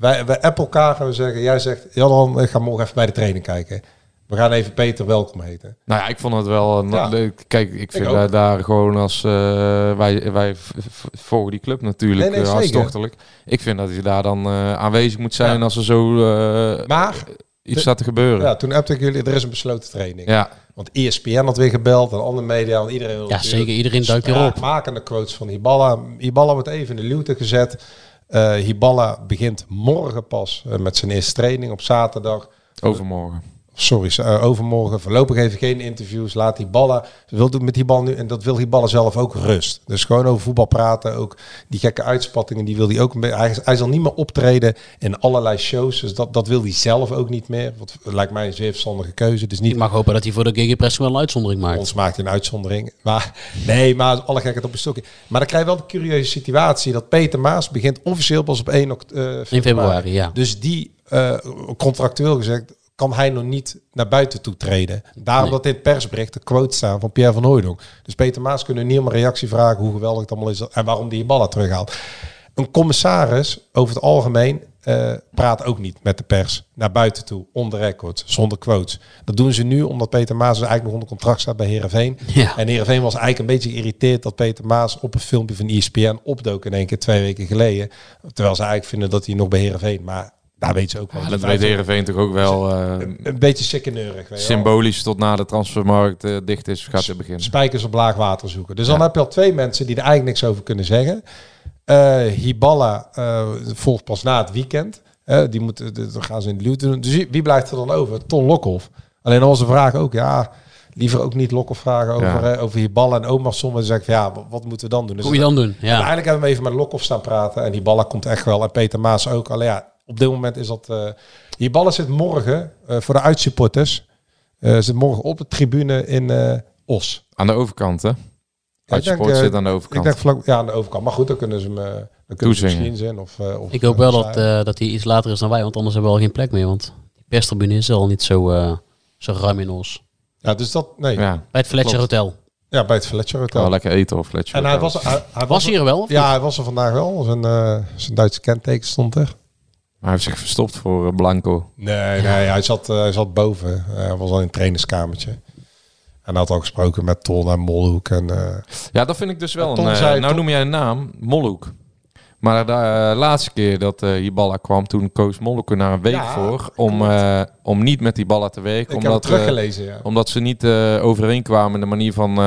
Speaker 6: wij, wij appen elkaar en we zeggen, jij zegt, ja dan, ik ga morgen even bij de training kijken. We gaan even Peter welkom heten.
Speaker 7: Nou ja, ik vond het wel een
Speaker 6: Ja.
Speaker 7: leuk. Kijk, ik vind
Speaker 6: ook.
Speaker 7: daar, daar gewoon als eh, wij, wij volgen die club natuurlijk
Speaker 6: Nee, nee,
Speaker 7: eh, hartstochtelijk. Ik vind dat je daar dan eh, aanwezig moet zijn
Speaker 6: Ja.
Speaker 7: als er zo eh,
Speaker 6: Maar,
Speaker 7: iets staat te gebeuren.
Speaker 6: ja, toen appte ik jullie, er is een besloten training.
Speaker 7: Ja,
Speaker 6: Want ESPN had weer gebeld en andere media en iedereen wil
Speaker 5: Ja, zeker. Iedereen duikt hierop.
Speaker 6: spraakmakende quotes van Hiballa. Hiballa wordt even in de luwte gezet. Eh Hiballa begint morgen pas eh, met zijn eerste training op zaterdag.
Speaker 7: overmorgen.
Speaker 6: Sorry, eh, overmorgen. Voorlopig even geen interviews. Laat Hiballa. Ze wil doen met Hiballa nu. En dat wil Hiballa zelf ook rust. Dus gewoon over voetbal praten. Ook die gekke uitspattingen. Die wil hij ook. een beetje- Hij, hij zal niet meer optreden in allerlei shows. Dus dat, dat wil hij zelf ook niet meer. Wat lijkt mij een zeer verstandige keuze. Dus niet
Speaker 5: Ik mag hopen dat hij voor de gegenpress wel een uitzondering maakt.
Speaker 6: ons maakt een uitzondering. Maar nee, maar alle gekheid op een stokje. Maar dan krijg je wel de curieuze situatie dat Peter Maas begint officieel pas op 1 oct- eh, februari.
Speaker 5: februari, ja.
Speaker 6: Dus die eh, contractueel gezegd kan hij nog niet naar buiten toe treden. Daarom dat het persbericht de quote staan van Pierre van Hooydonk. Dus Peter Maas kunnen niet om een reactie vragen hoe geweldig het allemaal is en waarom die ballen terughaalt. Een commissaris over het algemeen eh, praat ook niet met de pers naar buiten toe, on the record, zonder quotes. Dat doen ze nu omdat Peter Maas dus eigenlijk nog onder contract staat bij Herenveen.
Speaker 5: Ja.
Speaker 6: En Herenveen was eigenlijk een beetje geïrriteerd dat Peter Maas op een filmpje van ESPN opdook in één keer twee weken geleden. Terwijl ze eigenlijk vinden dat hij nog bij Herenveen. Maar Daar weet ze ook wel.
Speaker 7: Ja,
Speaker 6: Dat
Speaker 7: weet Heerenveen toch ook wel eh,
Speaker 6: Een, een beetje sikkeneurig. weet je wel.
Speaker 7: symbolisch tot na de transfermarkt eh, dicht is, gaat het beginnen.
Speaker 6: Spijkers op laag water zoeken. Dus
Speaker 7: Ja.
Speaker 6: dan heb je al twee mensen die er eigenlijk niks over kunnen zeggen. Eh Hiballa eh, volgt pas na het weekend. Die moeten, de- dan gaan ze in de luwte doen. Dus wie, blijft er dan over? Ton Lokhoff. Alleen dan was de vraag ook, ja, liever ook niet Lokhoff vragen over,
Speaker 7: Ja.
Speaker 6: over Hiballa en Omarsson. Dan zeg ik, van, ja, wat, moeten we dan doen? Dus
Speaker 5: Hoe moet je dan doen?
Speaker 6: en
Speaker 5: Ja.
Speaker 6: Eigenlijk hebben we even met Lokhoff staan praten. En Hiballa komt echt wel. En Peter Maas ook. Alleen ja, op dit moment is dat... eh Hiballa zit morgen, eh, voor de uitsupporters, eh zit morgen op de tribune in eh, Os.
Speaker 7: Aan de overkant, hè?
Speaker 6: ik denk, eh,
Speaker 7: zit aan de
Speaker 6: Ik
Speaker 7: overkant.
Speaker 6: denk vlak, ja, aan de overkant. Maar goed, dan kunnen ze hem, eh, dan kunnen ze misschien zijn. Of, eh, of,
Speaker 5: Ik hoop wel dat, eh, dat hij iets later is dan wij, want anders hebben we al geen plek meer. Want die perstribune is al niet zo, eh, zo ruim in ons.
Speaker 6: ja, dus dat... Nee, ja,
Speaker 7: Ja,
Speaker 5: Bij het Fletcher
Speaker 7: Klopt.
Speaker 5: Hotel.
Speaker 6: bij het Fletcher Hotel.
Speaker 7: wel lekker eten of Fletcher.
Speaker 6: en hij was, hij, hij
Speaker 5: Was hij er wel? of
Speaker 6: Ja,
Speaker 5: niet?
Speaker 6: hij was er vandaag wel. Zijn, eh, zijn Duitse kenteken stond er.
Speaker 7: Hij heeft zich verstopt voor eh, Blanco.
Speaker 6: Nee, nee hij, zat, eh, hij zat boven. hij was al in het trainerskamertje. En hij had al gesproken met Ton en Molhoek. En, eh,
Speaker 7: Ja, dat vind ik dus wel een... eh,
Speaker 6: zei-
Speaker 7: nou noem jij een naam, Molhoek. Maar de laatste keer dat eh Hiballa kwam, toen koos Molhoek er na een week
Speaker 6: Ja,
Speaker 7: voor om, eh, om niet met die ballen te werken.
Speaker 6: ik
Speaker 7: omdat, eh,
Speaker 6: teruggelezen, ja.
Speaker 7: omdat ze niet eh, overeenkwamen in de manier van eh,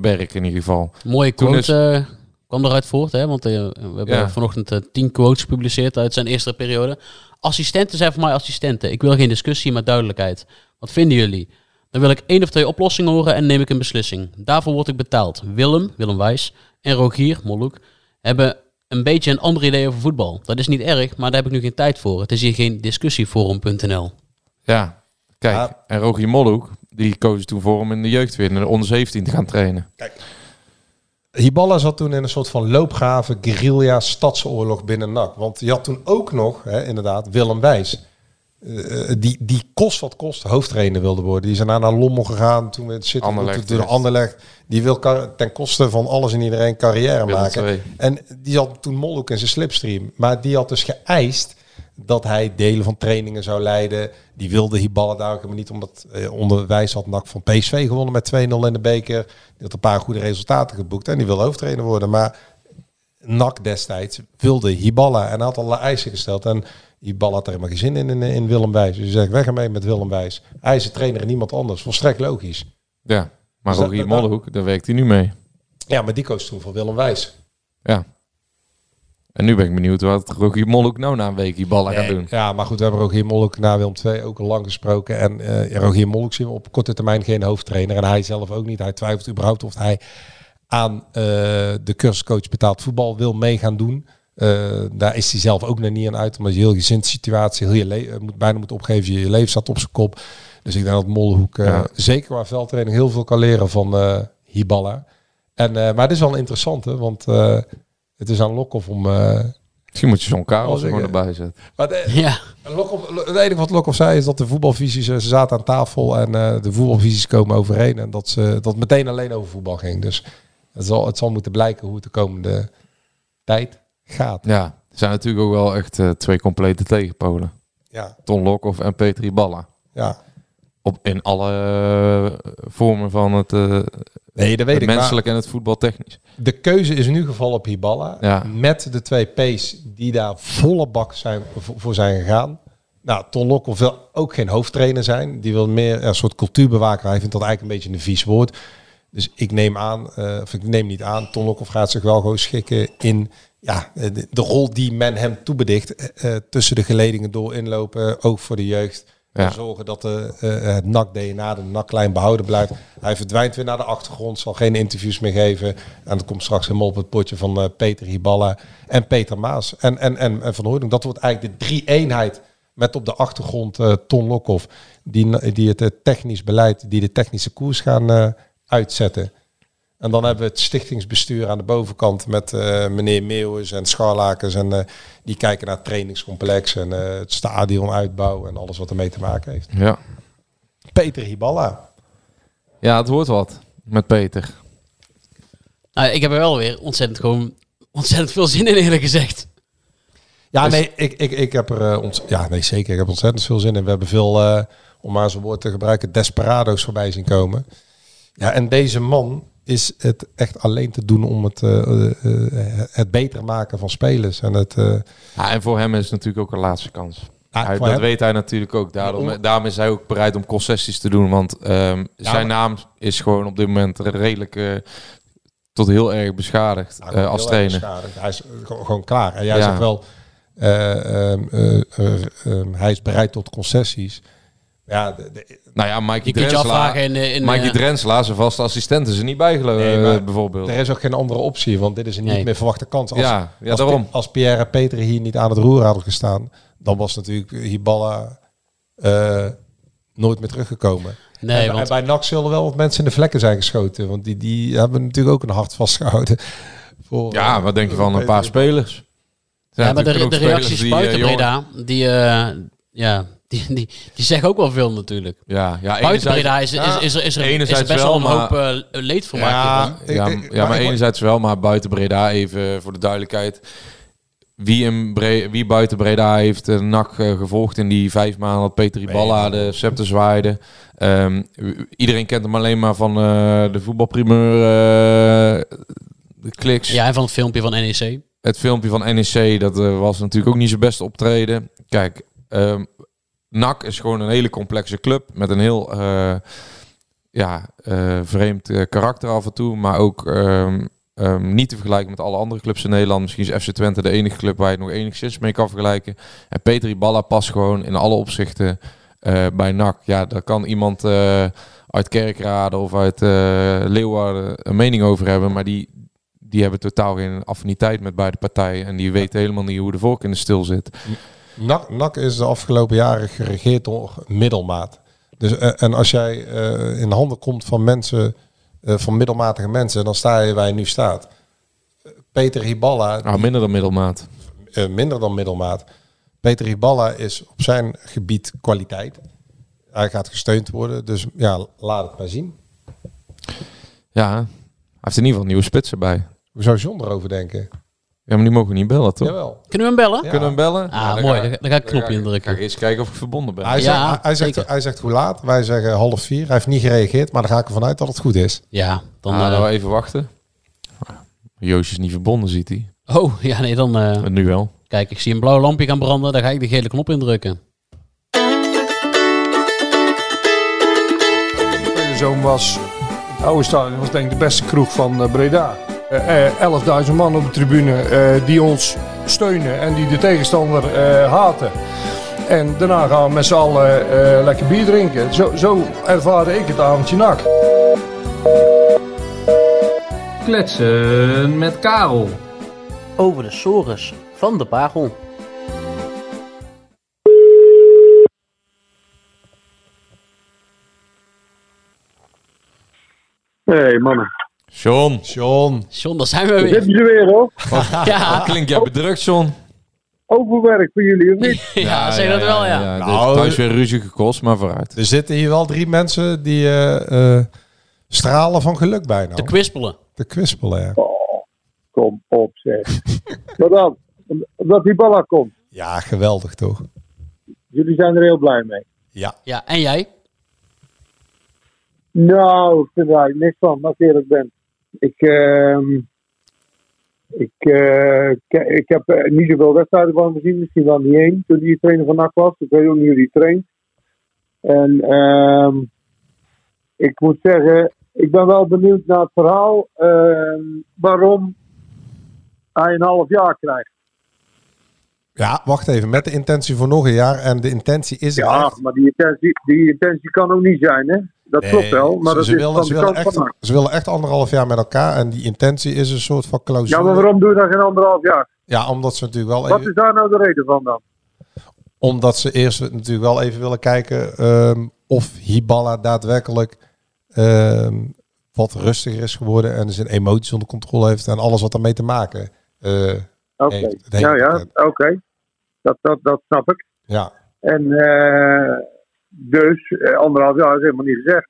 Speaker 7: werken in ieder geval.
Speaker 5: Mooie
Speaker 7: Toen
Speaker 5: quote eh, kwam eruit voort, hè? want eh, we hebben
Speaker 7: Ja.
Speaker 5: vanochtend eh, tien quotes gepubliceerd uit zijn eerste periode. Assistenten zijn voor mij assistenten. Ik wil geen discussie, maar duidelijkheid. Wat vinden jullie? Dan wil ik één of twee oplossingen horen en neem ik een beslissing. Daarvoor word ik betaald. Willem, Willem Wijs en Rogier, Molhoek, hebben een beetje een ander idee over voetbal. Dat is niet erg, maar daar heb ik nu geen tijd voor. Het is hier geen discussieforum.nl.
Speaker 7: Ja, kijk.
Speaker 6: Ja.
Speaker 7: En Rogier Molhoek, die koos toen voor om in de jeugd weer de onder 17 te gaan trainen.
Speaker 6: Hiballa zat toen in een soort van loopgave, guerrilla, stadsoorlog binnen NAC. Want je had toen ook nog, hè, inderdaad, Willem Wijs. Eh, die, die kost wat kost hoofdtrainer wilde worden. Die is daarna naar Lommel gegaan. Toen we het zitten
Speaker 7: Anderlecht eerst.
Speaker 6: Anderlecht. Die wil ten koste van alles en iedereen carrière
Speaker 7: Willem
Speaker 6: maken. En die had toen Molhoek in zijn slipstream. Maar die had dus geëist dat hij delen van trainingen zou leiden. Die wilde Hiballa daar ook helemaal niet. Omdat eh, onder Wijs had NAC van PSV gewonnen met 2-0 in de beker. Die had een paar goede resultaten geboekt. En die wilde hoofdtrainer worden. Maar NAC destijds wilde Hiballa. En had alle eisen gesteld. En Hiballa had er helemaal geen zin in, in, in Willem Wijs. Dus hij zegt, weg ermee met Willem Wijs. Hij is de trainer en niemand anders. Volstrekt logisch.
Speaker 7: Ja, maar
Speaker 6: Dus
Speaker 7: Rogier Molhoek, daar werkt hij nu mee.
Speaker 6: Ja, maar die koos toen voor Willem Wijs.
Speaker 7: Ja. En nu ben ik benieuwd wat Rogier Molhoek nou na een week Hiballa gaat
Speaker 6: Nee,
Speaker 7: doen.
Speaker 6: Ja, maar goed, we hebben Rogier Molk na Willem II ook al lang gesproken. En eh Rogier Molk zien we op korte termijn geen hoofdtrainer. En hij zelf ook niet. Hij twijfelt überhaupt of hij aan eh, de cursuscoach betaald voetbal wil mee gaan doen. Eh, daar is hij zelf ook nog niet aan uit. Omdat je heel gezind situatie, heel je le- moet, bijna moet opgeven. Je, je leven staat op zijn kop. Dus ik denk dat Molhoek
Speaker 7: Ja.
Speaker 6: zeker qua veldtraining heel veel kan leren van Hiballa. En, maar het is wel een interessante, want het is aan Lokhoff om... eh,
Speaker 7: Misschien moet je zo'n Karel er gewoon
Speaker 6: eh,
Speaker 7: erbij zetten.
Speaker 6: maar de-
Speaker 5: Ja,
Speaker 6: Lokhoff- het enige wat Lokhoff zei is dat de voetbalvisies, eh, ze zaten aan tafel en eh, de voetbalvisies komen overeen. En dat, ze, dat meteen alleen over voetbal ging. Dus het zal, het zal moeten blijken hoe het de komende tijd gaat.
Speaker 7: Ja, er zijn natuurlijk ook wel echt twee complete tegenpolen.
Speaker 6: Ja,
Speaker 7: Ton Lokhoff en Peter Hiballa.
Speaker 6: ja.
Speaker 7: Op, in alle eh, vormen van het, eh,
Speaker 6: Nee, dat weet
Speaker 7: het
Speaker 6: ik.
Speaker 7: Menselijk en het voetbaltechnisch.
Speaker 6: de keuze is in ieder geval op Hiballa.
Speaker 7: Ja.
Speaker 6: Met de twee P's die daar volle bak zijn, voor, zijn gegaan. Nou, Ton Lokhoff wil ook geen hoofdtrainer zijn. Die wil meer een soort cultuurbewaker. Hij vindt dat eigenlijk een beetje een vies woord. Dus ik neem aan, eh, of ik neem niet aan, Ton Lokhoff gaat zich wel gewoon schikken in ja, de, de rol die men hem toebedicht. tussen de geledingen door inlopen, ook voor de jeugd.
Speaker 7: Ja.
Speaker 6: En zorgen dat de, eh, het NAC-DNA, de NAC-lijn behouden blijft. Hij verdwijnt weer naar de achtergrond, zal geen interviews meer geven. En dat komt straks helemaal op het potje van eh, Peter Hiballa en Peter Maas. En, en, en, Van Hooydonk. Dat wordt eigenlijk de drie-eenheid met op de achtergrond eh, Ton Lokhoff. Die, die het eh, technisch beleid, die de technische koers gaan eh, uitzetten. En dan hebben we het stichtingsbestuur aan de bovenkant met eh, meneer Meeuwis en Scharlakers. En eh, die kijken naar het trainingscomplex en eh, het stadion uitbouw en alles wat ermee te maken heeft.
Speaker 7: Ja.
Speaker 6: Peter Hiballa.
Speaker 7: ja, het wordt wat met Peter.
Speaker 5: nou, ik heb er wel weer ontzettend, gewoon, ontzettend veel zin in eerlijk gezegd.
Speaker 6: Ja,
Speaker 7: Dus-
Speaker 6: nee, ik, ik, ik heb er ont ja, nee, zeker. Ik heb ontzettend veel zin in. We hebben veel, eh, om maar zo'n woord te gebruiken, desperado's voorbij zien komen. Ja, en deze man, is het echt alleen te doen om het, eh, eh, eh, het beter maken van spelers. En het, eh,
Speaker 7: Ja, en voor hem is het natuurlijk ook een laatste kans.
Speaker 6: Ah,
Speaker 7: Hij- dat
Speaker 6: hem?
Speaker 7: weet hij natuurlijk ook. Daarom,
Speaker 6: Om-
Speaker 7: daarom is hij ook bereid om concessies te doen. Want ehm, zijn naam is gewoon op dit moment redelijk eh, tot heel erg beschadigd
Speaker 6: heel
Speaker 7: als trainer.
Speaker 6: beschadigd. Hij is gewoon, klaar. En jij
Speaker 7: Ja.
Speaker 6: zegt wel, eh, ehm, eh, eh, ehm, hij is bereid tot concessies. Ja, de, de-
Speaker 7: Nou ja, Mikey
Speaker 5: Je kunt je
Speaker 7: Drensla,
Speaker 5: afvragen in, eh, in
Speaker 7: Mikey
Speaker 5: eh,
Speaker 7: Drensla, zijn vaste assistent, is er niet bij geloof
Speaker 6: Nee, maar
Speaker 7: bijvoorbeeld.
Speaker 6: er is ook geen andere optie, want dit is een niet
Speaker 5: Nee.
Speaker 6: meer verwachte kans. Als,
Speaker 7: Ja, ja,
Speaker 6: als,
Speaker 7: daarom.
Speaker 6: Als Pierre en Peter hier niet aan het roer hadden gestaan, dan was natuurlijk Hiballa eh, nooit meer teruggekomen.
Speaker 5: Nee,
Speaker 6: en,
Speaker 5: want
Speaker 6: en bij NAC zullen wel wat mensen in de vlekken zijn geschoten, want die, die hebben natuurlijk ook een hart vastgehouden. Voor,
Speaker 7: Ja,
Speaker 6: eh,
Speaker 7: wat denk je van een paar spelers? Er
Speaker 5: ja, maar de, reacties
Speaker 7: die, eh,
Speaker 5: buiten
Speaker 7: jongen-
Speaker 5: Breda, die, eh, ja, die, die, die zeggen ook wel veel natuurlijk.
Speaker 7: Ja, ja,
Speaker 5: Buiten
Speaker 7: enerzijds-
Speaker 5: Breda is, is, is, er, is, er, is er best wel een hoop
Speaker 7: maar-
Speaker 5: uh, leedvermaak
Speaker 6: Ja, ik-
Speaker 7: Ja,
Speaker 6: maar
Speaker 7: ja, maar enerzijds wel, maar buiten Breda even voor de duidelijkheid. Wie, in Bre wie buiten Breda heeft de NAC eh, gevolgd in die vijf maanden dat Peter Iballa de scepter zwaaide. Ehm, iedereen kent hem alleen maar van eh, de voetbalprimeur, eh, de kliks.
Speaker 5: Ja, en van het filmpje van NEC.
Speaker 7: Het filmpje van NEC, dat eh, was natuurlijk ook niet zijn beste optreden. Kijk, ehm NAC is gewoon een hele complexe club met een heel eh, ja, eh, vreemd eh, karakter af en toe, maar ook ehm, ehm, niet te vergelijken met alle andere clubs in Nederland. Misschien is FC Twente de enige club waar je het nog enigszins mee kan vergelijken. En Peter Iballa past gewoon in alle opzichten bij NAC. Ja, daar kan iemand uit Kerkrade of uit Leeuwarden een mening over hebben, maar die, die hebben totaal geen affiniteit met beide partijen. En die weten helemaal niet hoe de volk in de stil zit.
Speaker 6: NAC, NAC is de afgelopen jaren geregeerd door middelmaat. Dus, eh, en als jij eh, in de handen komt van mensen, eh, van middelmatige mensen, dan sta je waar je nu staat. Peter Hiballa,
Speaker 7: Nou, minder dan middelmaat.
Speaker 6: minder dan middelmaat. Peter Hiballa is op zijn gebied kwaliteit. Hij gaat gesteund worden, dus ja, laat het maar zien.
Speaker 7: Ja, hij heeft in ieder geval nieuwe spitsen bij.
Speaker 6: Hoe zou John erover denken?
Speaker 7: Ja, maar die mogen we niet bellen, toch?
Speaker 6: Jawel.
Speaker 5: Kunnen we hem bellen?
Speaker 6: Ja.
Speaker 7: Kunnen we hem bellen?
Speaker 5: Ah,
Speaker 7: Nou, dan
Speaker 5: mooi.
Speaker 7: ga-
Speaker 5: Dan, ga ik een knopje indrukken.
Speaker 7: Ga ik eens kijken of ik verbonden ben.
Speaker 6: Hij,
Speaker 5: Ja,
Speaker 6: zegt, hij, zegt, hij zegt hoe laat? Wij zeggen half vier. Hij heeft niet gereageerd, maar dan ga ik ervan uit dat het goed is.
Speaker 5: Ja, dan...
Speaker 7: Ah,
Speaker 5: eh,
Speaker 7: nou, even wachten. Joosje is niet verbonden, ziet hij.
Speaker 5: oh, ja, nee, dan... eh,
Speaker 7: En nu wel.
Speaker 5: kijk, ik zie een blauw lampje gaan branden. Dan ga ik de gele knop indrukken.
Speaker 1: Zoon was, het oude stadion was denk ik de beste kroeg van eh, Breda. Eh, eh, 11.000 man op de tribune eh, die ons steunen en die de tegenstander eh, haten. En daarna gaan we met z'n allen eh, lekker bier drinken. Zo, zo ervaarde ik het avondje nak.
Speaker 8: Kletsen met Karel.
Speaker 5: Over de sores van de Pagel.
Speaker 9: hey, mannen.
Speaker 7: John.
Speaker 6: John.
Speaker 5: John, daar zijn we weer.
Speaker 9: zitten jullie weer, hoor.
Speaker 5: Ja,
Speaker 7: Klink jij bedrukt, John?
Speaker 9: Overwerk voor jullie, of niet?
Speaker 5: ja, zeg dat wel, ja.
Speaker 6: Nou,
Speaker 7: thuis weer ruzie gekost, maar vooruit.
Speaker 6: Er zitten hier wel drie mensen die eh, eh, stralen van geluk bijna.
Speaker 5: Te kwispelen.
Speaker 6: Te kwispelen, ja.
Speaker 9: Oh, kom op, zeg. Wat dan? Dat die balla komt.
Speaker 6: Ja, geweldig toch?
Speaker 9: Jullie zijn er heel blij mee.
Speaker 6: Ja.
Speaker 5: Ja, en jij?
Speaker 9: Nou, ik vind er eigenlijk niks van, als ik eerlijk ben. Ik, ehm, ik, eh, ik heb eh, niet zoveel wedstrijden van hem gezien, misschien wel niet één, toen hij trainer van NAC was. Ik weet ook niet hoe hij traint. En ehm, ik moet zeggen, ik ben wel benieuwd naar het verhaal ehm, waarom hij een half jaar krijgt.
Speaker 6: Ja, wacht even. Met de intentie voor nog een jaar. En de intentie is er
Speaker 9: Ja,
Speaker 6: echt.
Speaker 9: maar die intentie, die intentie kan ook niet zijn, hè? Dat
Speaker 6: Nee,
Speaker 9: klopt wel, maar
Speaker 6: ze,
Speaker 9: dat
Speaker 6: ze
Speaker 9: is
Speaker 6: willen, ze, willen echt,
Speaker 9: van NAC.
Speaker 6: ze willen echt anderhalf jaar met elkaar. En die intentie is een soort van clausule.
Speaker 9: Ja, maar waarom doe je dat geen anderhalf jaar?
Speaker 6: Ja, omdat ze natuurlijk wel
Speaker 9: Wat
Speaker 6: even,
Speaker 9: is daar nou de reden van dan?
Speaker 6: omdat ze eerst natuurlijk wel even willen kijken ehm, of Hiballa daadwerkelijk ehm, wat rustiger is geworden en zijn emoties onder controle heeft en alles wat daarmee te maken eh,
Speaker 9: Oké,
Speaker 6: heeft. Het hele
Speaker 9: ja, ja, oké. Dat, dat, dat snap ik.
Speaker 6: Ja.
Speaker 9: En eh, dus, eh, anderhalf jaar is helemaal niet gezegd.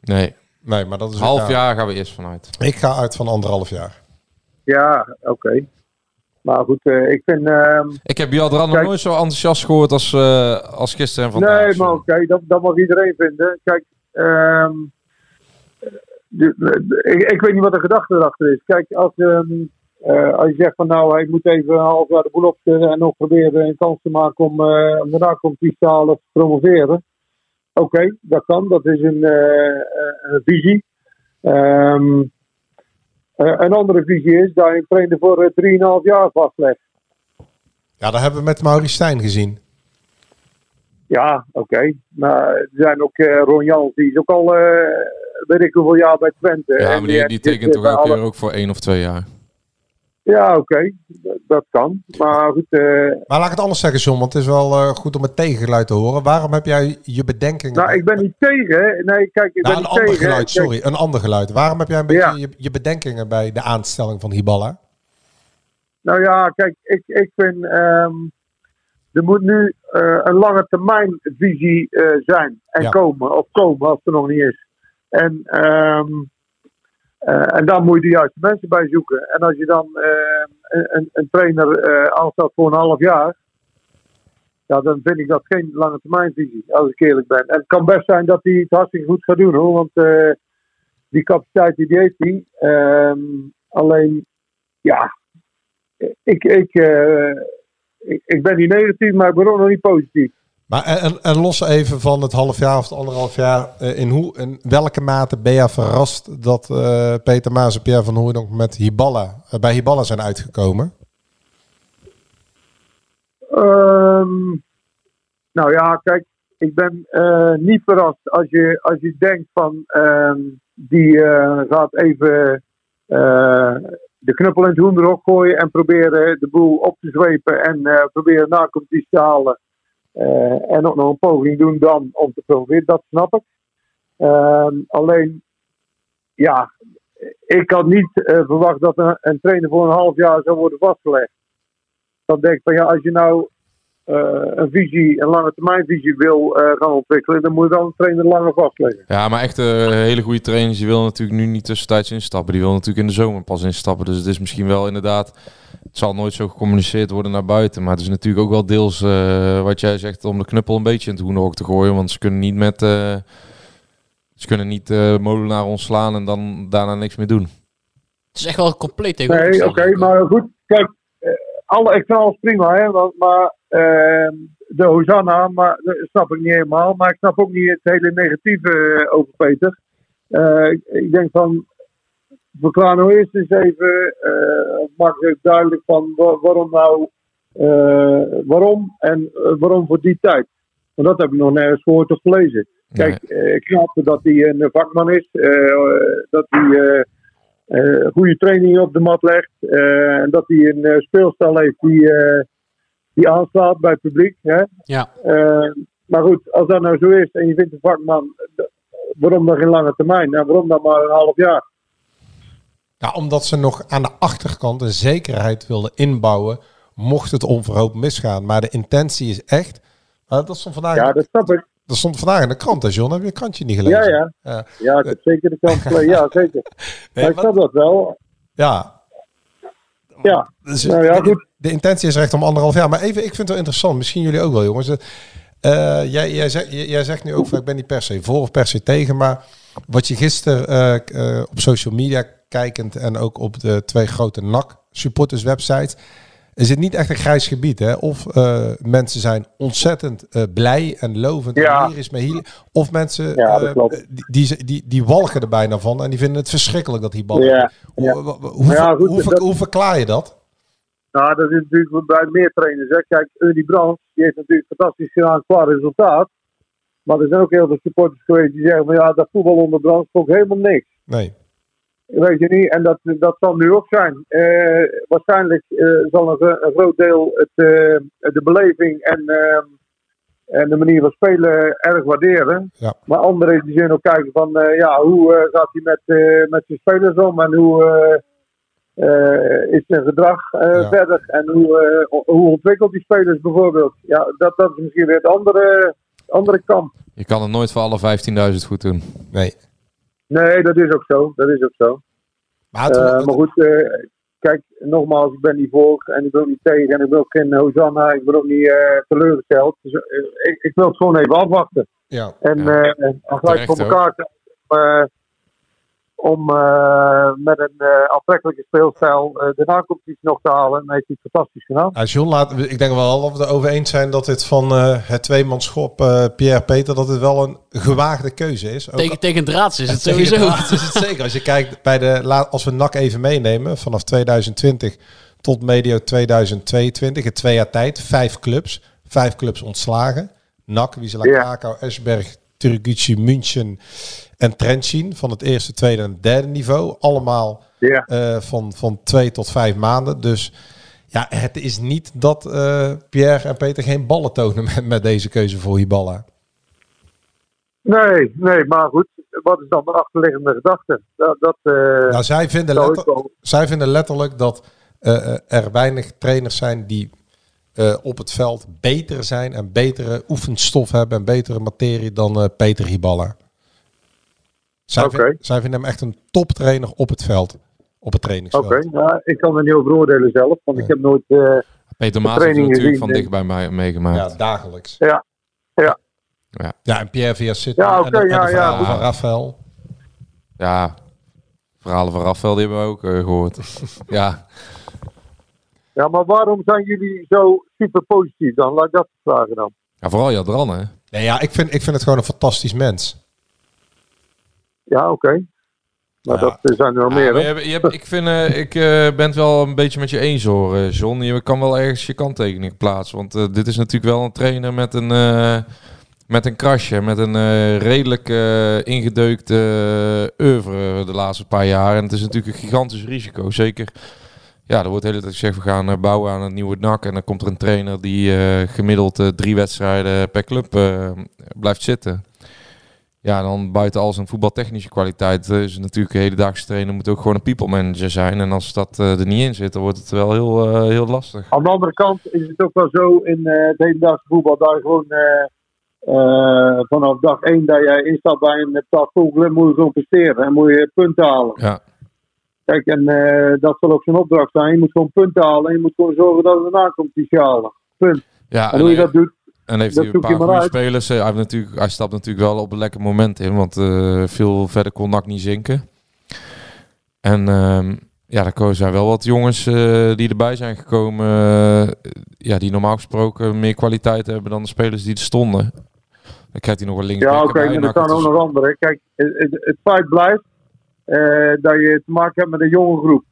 Speaker 7: Nee.
Speaker 6: Nee, maar dat is
Speaker 7: Half jaar gaan we eerst vanuit.
Speaker 6: Ik ga uit van anderhalf jaar.
Speaker 9: Ja, oké. Maar goed, eh, ik vind... ehm,
Speaker 7: Ik heb Jadran nog nooit zo enthousiast gehoord als, eh, als gisteren en vandaag.
Speaker 9: nee, maar oké, dat, dat mag iedereen vinden. Kijk, ehm, de- de- ik, ik weet niet wat de gedachte erachter is. Kijk, als, ehm, eh, als je zegt van nou, hij moet even een half jaar de boel opstellen en nog proberen een kans te maken om, eh om daarna competitie te halen of te promoveren. Oké, dat kan. Dat is een, eh, een visie. Ehm, eh, een andere visie is dat je een trainer voor eh, 3,5 jaar vastlegt.
Speaker 6: Ja, dat hebben we met Maurice Stijn gezien.
Speaker 9: Ja, oké. Maar er zijn ook eh, Ron Jans, die is ook al, eh, weet ik hoeveel jaar bij Twente.
Speaker 7: Ja, maar die, die tekent toch elke keer ook voor één of twee jaar.
Speaker 9: Ja, oké. Dat- Dat kan. Maar goed, eh,
Speaker 6: Maar laat ik het anders zeggen, John, want het is wel eh, goed om het tegengeluid te horen. Waarom heb jij je bedenkingen...
Speaker 9: nou, ik ben niet tegen. Nee, kijk, ik
Speaker 6: Nou,
Speaker 9: ben
Speaker 6: een
Speaker 9: niet
Speaker 6: ander
Speaker 9: tegen.
Speaker 6: geluid,
Speaker 9: Kijk,
Speaker 6: sorry. Een ander geluid. Waarom heb jij een beetje je, je bedenkingen bij de aanstelling van Hiballa?
Speaker 9: Nou ja, kijk, ik, ik vind. ehm, er moet nu eh, een lange termijn visie zijn en
Speaker 6: Ja.
Speaker 9: komen, of komen als er nog niet is. En, ehm, eh, en daar moet je de juiste mensen bij zoeken. En als je dan ehm, een, een, trainer eh aanstelt voor een half jaar, ja, dan vind ik dat geen lange termijn visie, als ik eerlijk ben. En het kan best zijn dat hij het hartstikke goed gaat doen hoor, want eh, die capaciteit die heeft hij. Ehm, alleen, ja, ik, ik, eh, ik, ik ben niet negatief, maar ik ben ook nog niet positief.
Speaker 6: Maar en, en- los even van het half jaar of het anderhalf jaar, eh, in, hoe, in welke mate ben je verrast dat eh, Peter Maas en Pierre van Hooydonk met Hiballa, eh, bij Hiballa zijn uitgekomen?
Speaker 9: Ehm, nou ja, kijk, ik ben eh, niet verrast als je, als je denkt van ehm, die eh, gaat even eh, de knuppel in het hoenderhok gooien en proberen de boel op te zwepen en eh, proberen na competitie te halen. Eh, en ook nog een poging doen dan om te proberen, dat snap ik. Ehm, alleen, ja, ik had niet eh, verwacht dat een, een trainer voor een half jaar zou worden vastgelegd dan denk ik van ja, als je nou een visie, een lange termijn visie wil eh, gaan ontwikkelen, dan moet je wel een trainer langer vastleggen.
Speaker 7: Ja, maar echt eh, hele goede trainers, die willen natuurlijk nu niet tussentijds instappen. Die willen natuurlijk in de zomer pas instappen. Dus het is misschien wel inderdaad, het zal nooit zo gecommuniceerd worden naar buiten. Maar het is natuurlijk ook wel deels eh, wat jij zegt om de knuppel een beetje in het hoenderhok te gooien. Want ze kunnen niet met, eh, ze kunnen niet eh molenaar ontslaan en dan daarna niks meer doen.
Speaker 5: Het is echt wel compleet
Speaker 9: Nee,
Speaker 5: tegenover.
Speaker 9: oké, maar goed, kijk, eh, alle, ik vind alles prima, hè, want, maar eh, de Hosanna, maar, dat snap ik niet helemaal. Maar ik snap ook niet het hele negatieve eh, over Peter. Eh, ik, denk van, verklaar nou eerst eens even, eh even duidelijk van wa- waarom nou, waarom en waarom voor die tijd. Want dat heb ik nog nergens gehoord of gelezen. Kijk, ik snap dat hij een vakman is, dat hij goede training op de mat legt. en dat hij een speelstijl heeft die, die aanslaat bij het publiek. Hè?
Speaker 5: Ja.
Speaker 9: Eh, maar goed, als dat nou zo is en je vindt een vakman, waarom dan geen lange termijn? Nou, waarom dan maar een half jaar?
Speaker 6: Ja, omdat ze nog aan de achterkant een zekerheid wilden inbouwen, mocht het onverhoopt misgaan. Maar de intentie is echt, maar dat stond vandaag,
Speaker 9: Ja, dat snap ik.
Speaker 6: dat stond vandaag in de krant, hè John? Heb je het krantje niet gelezen?
Speaker 9: Ja, ja.
Speaker 6: Ja,
Speaker 9: Ja, ik heb zeker de kans. Ja, zeker.
Speaker 6: Nee,
Speaker 9: maar ik snap dat wel.
Speaker 6: ja.
Speaker 9: Ja.
Speaker 6: Dus
Speaker 9: Nou ja,
Speaker 6: de,
Speaker 9: goed.
Speaker 6: de intentie is echt om anderhalf jaar. Maar even, ik vind het wel interessant. Misschien jullie ook wel, jongens. Eh, jij, jij, zegt, jij, zegt nu ook van ik ben niet per se voor of per se tegen. Maar wat je gisteren eh, eh, op social media kijkend en ook op de twee grote NAC supporters websites. Is het niet echt een grijs gebied, hè? Of eh, mensen zijn ontzettend eh, blij en lovend.
Speaker 9: Ja.
Speaker 6: En hier is hier. Of mensen
Speaker 9: Ja,
Speaker 6: eh, die, die, die, die walgen er bijna van en die vinden het verschrikkelijk dat die bal.
Speaker 9: Ja,
Speaker 6: Hoe, hoe, hoe,
Speaker 9: Maar ja, goed,
Speaker 6: hoe, ver-
Speaker 9: dat-
Speaker 6: hoe verklaar je dat?
Speaker 9: Nou, dat is natuurlijk bij meer trainers. Hè. Kijk, Udi Brands, die heeft natuurlijk fantastisch gedaan qua resultaat. Maar er zijn ook heel veel supporters geweest die zeggen van ja, dat voetbal onder Brands vond helemaal niks.
Speaker 6: Nee.
Speaker 9: Weet je niet, en dat, dat zal nu ook zijn. Eh, waarschijnlijk eh, zal een, gro- een groot deel het, eh, de beleving en, en de manier van spelen erg waarderen.
Speaker 6: Ja.
Speaker 9: Maar anderen die zullen ook kijken van eh, ja, hoe eh, gaat hij met, eh, met zijn spelers om en hoe eh, eh, is zijn gedrag eh,
Speaker 6: Ja.
Speaker 9: verder en hoe, eh, hoe ontwikkelt die spelers bijvoorbeeld. Ja, dat, dat is misschien weer het andere, andere kant.
Speaker 7: Je kan het nooit voor alle 15.000 goed doen.
Speaker 6: Nee.
Speaker 9: Nee, dat is ook zo. Dat is ook zo.
Speaker 6: Maar,
Speaker 9: Eh, maar goed, eh, kijk, nogmaals, ik ben niet voor en ik ook niet tegen en ik ook geen Hosanna, ik ben ook niet eh, teleurgesteld. Dus, ik, ik wil het gewoon even afwachten.
Speaker 6: ja.
Speaker 9: En
Speaker 7: Ja.
Speaker 9: eh, en gelijk voor elkaar krijgen om, eh, met een eh, aantrekkelijke speelstijl eh, de nacompetitie nog te halen. En heeft hij het fantastisch gedaan.
Speaker 6: Ja, John, laat, ik denk wel dat we het over eens zijn dat dit van eh, het tweemanschop eh Pierre-Peter, dat het wel een gewaagde keuze is. Ook-
Speaker 5: Tegen, tegen draads is het
Speaker 6: Tegen
Speaker 5: sowieso.
Speaker 6: Draads is het zeker. Als je kijkt bij de als we NAC even meenemen, vanaf 2020 tot medio 2022, in twee jaar tijd, vijf clubs, vijf clubs ontslagen. NAC, Wisela
Speaker 9: Ja.
Speaker 6: Krakau, Esberg, Turgucci, München en Trentin van het eerste, tweede en derde niveau. Allemaal
Speaker 9: Ja.
Speaker 6: eh, van, van twee tot vijf maanden. Dus ja, het is niet dat eh, Pierre en Peter geen ballen tonen met, met deze keuze voor Hiballa.
Speaker 9: Nee, nee, maar goed. Wat is dan de achterliggende gedachte? Dat, dat, eh,
Speaker 6: Nou, zij vinden, letter- zij vinden letterlijk dat er weinig trainers zijn die eh, op het veld beter zijn en betere oefenstof hebben en betere materie dan eh, Peter Hiballa. Zij, vinden hem echt een toptrainer op het veld, op het trainingsveld.
Speaker 9: Oké, nou, ik kan er niet over oordelen zelf, want ik heb nooit... eh,
Speaker 7: Peter Maas heeft natuurlijk
Speaker 9: gezien.
Speaker 7: van dichtbij mij meegemaakt.
Speaker 6: Ja, dagelijks.
Speaker 9: Ja, ja.
Speaker 7: Ja.
Speaker 6: Ja, en Pierre via City
Speaker 9: Ja,
Speaker 6: en, de- en
Speaker 9: ja,
Speaker 6: de
Speaker 9: ja,
Speaker 6: van Rafael.
Speaker 7: Ja, verhalen van Rafael die hebben we ook eh, gehoord. ja,
Speaker 9: ja, maar waarom zijn jullie zo super positief dan? Laat ik dat vragen dan.
Speaker 7: ja vooral Jadran hè.
Speaker 6: Nee, ja, ik vind, ik vind het gewoon een fantastisch mens.
Speaker 9: Ja, oké. Maar
Speaker 6: Ja.
Speaker 9: dat zijn er wel
Speaker 7: Ja,
Speaker 9: meer,
Speaker 7: je hebt- je hebt- ik vind, eh, ik eh, ben het wel een beetje met je eens hoor, eh, John. Je kan wel ergens je kanttekening plaatsen. Want dit is natuurlijk wel een trainer met een, eh, met een krasje. Met een redelijk ingedeukte oeuvre de laatste paar jaar. En het is natuurlijk een gigantisch risico. Zeker, ja, er wordt de hele tijd gezegd, we gaan eh, bouwen aan een nieuwe NAC. En dan komt er een trainer die eh, gemiddeld eh, drie wedstrijden per club blijft zitten. Ja, dan buiten al zijn voetbaltechnische kwaliteit is het natuurlijk een hedendaagse trainer moet ook gewoon een people manager zijn. En als dat er niet in zit, dan wordt het wel heel, heel lastig.
Speaker 9: Aan de andere kant is het ook wel zo in het hedendaagse voetbal je gewoon vanaf dag één dat jij instapt bij een voetbal, moet je gewoon presteren en moet je punten halen.
Speaker 7: Ja,
Speaker 9: Kijk, en eh, dat zal ook zijn opdracht zijn. Je moet gewoon punten halen en je moet gewoon zorgen dat we de nacompetitie halen. Punt.
Speaker 7: ja
Speaker 9: En hoe je dat doet,
Speaker 7: En heeft
Speaker 9: dat
Speaker 7: hij een paar goede spelers. Eh, Hij, heeft natuurlijk, hij stapt natuurlijk wel op een lekker moment in, want eh, veel verder kon NAC niet zinken. En ehm, ja, er zijn wel wat jongens die erbij zijn gekomen, ja, die normaal gesproken meer kwaliteit hebben dan de spelers die er stonden. Dan krijgt hij nog een linksback
Speaker 9: Ja, oké, maar
Speaker 7: NAC,
Speaker 9: er
Speaker 7: het
Speaker 9: staan ook nog andere. Kijk, het, het, het feit blijft dat je te maken hebt met een jonge groep.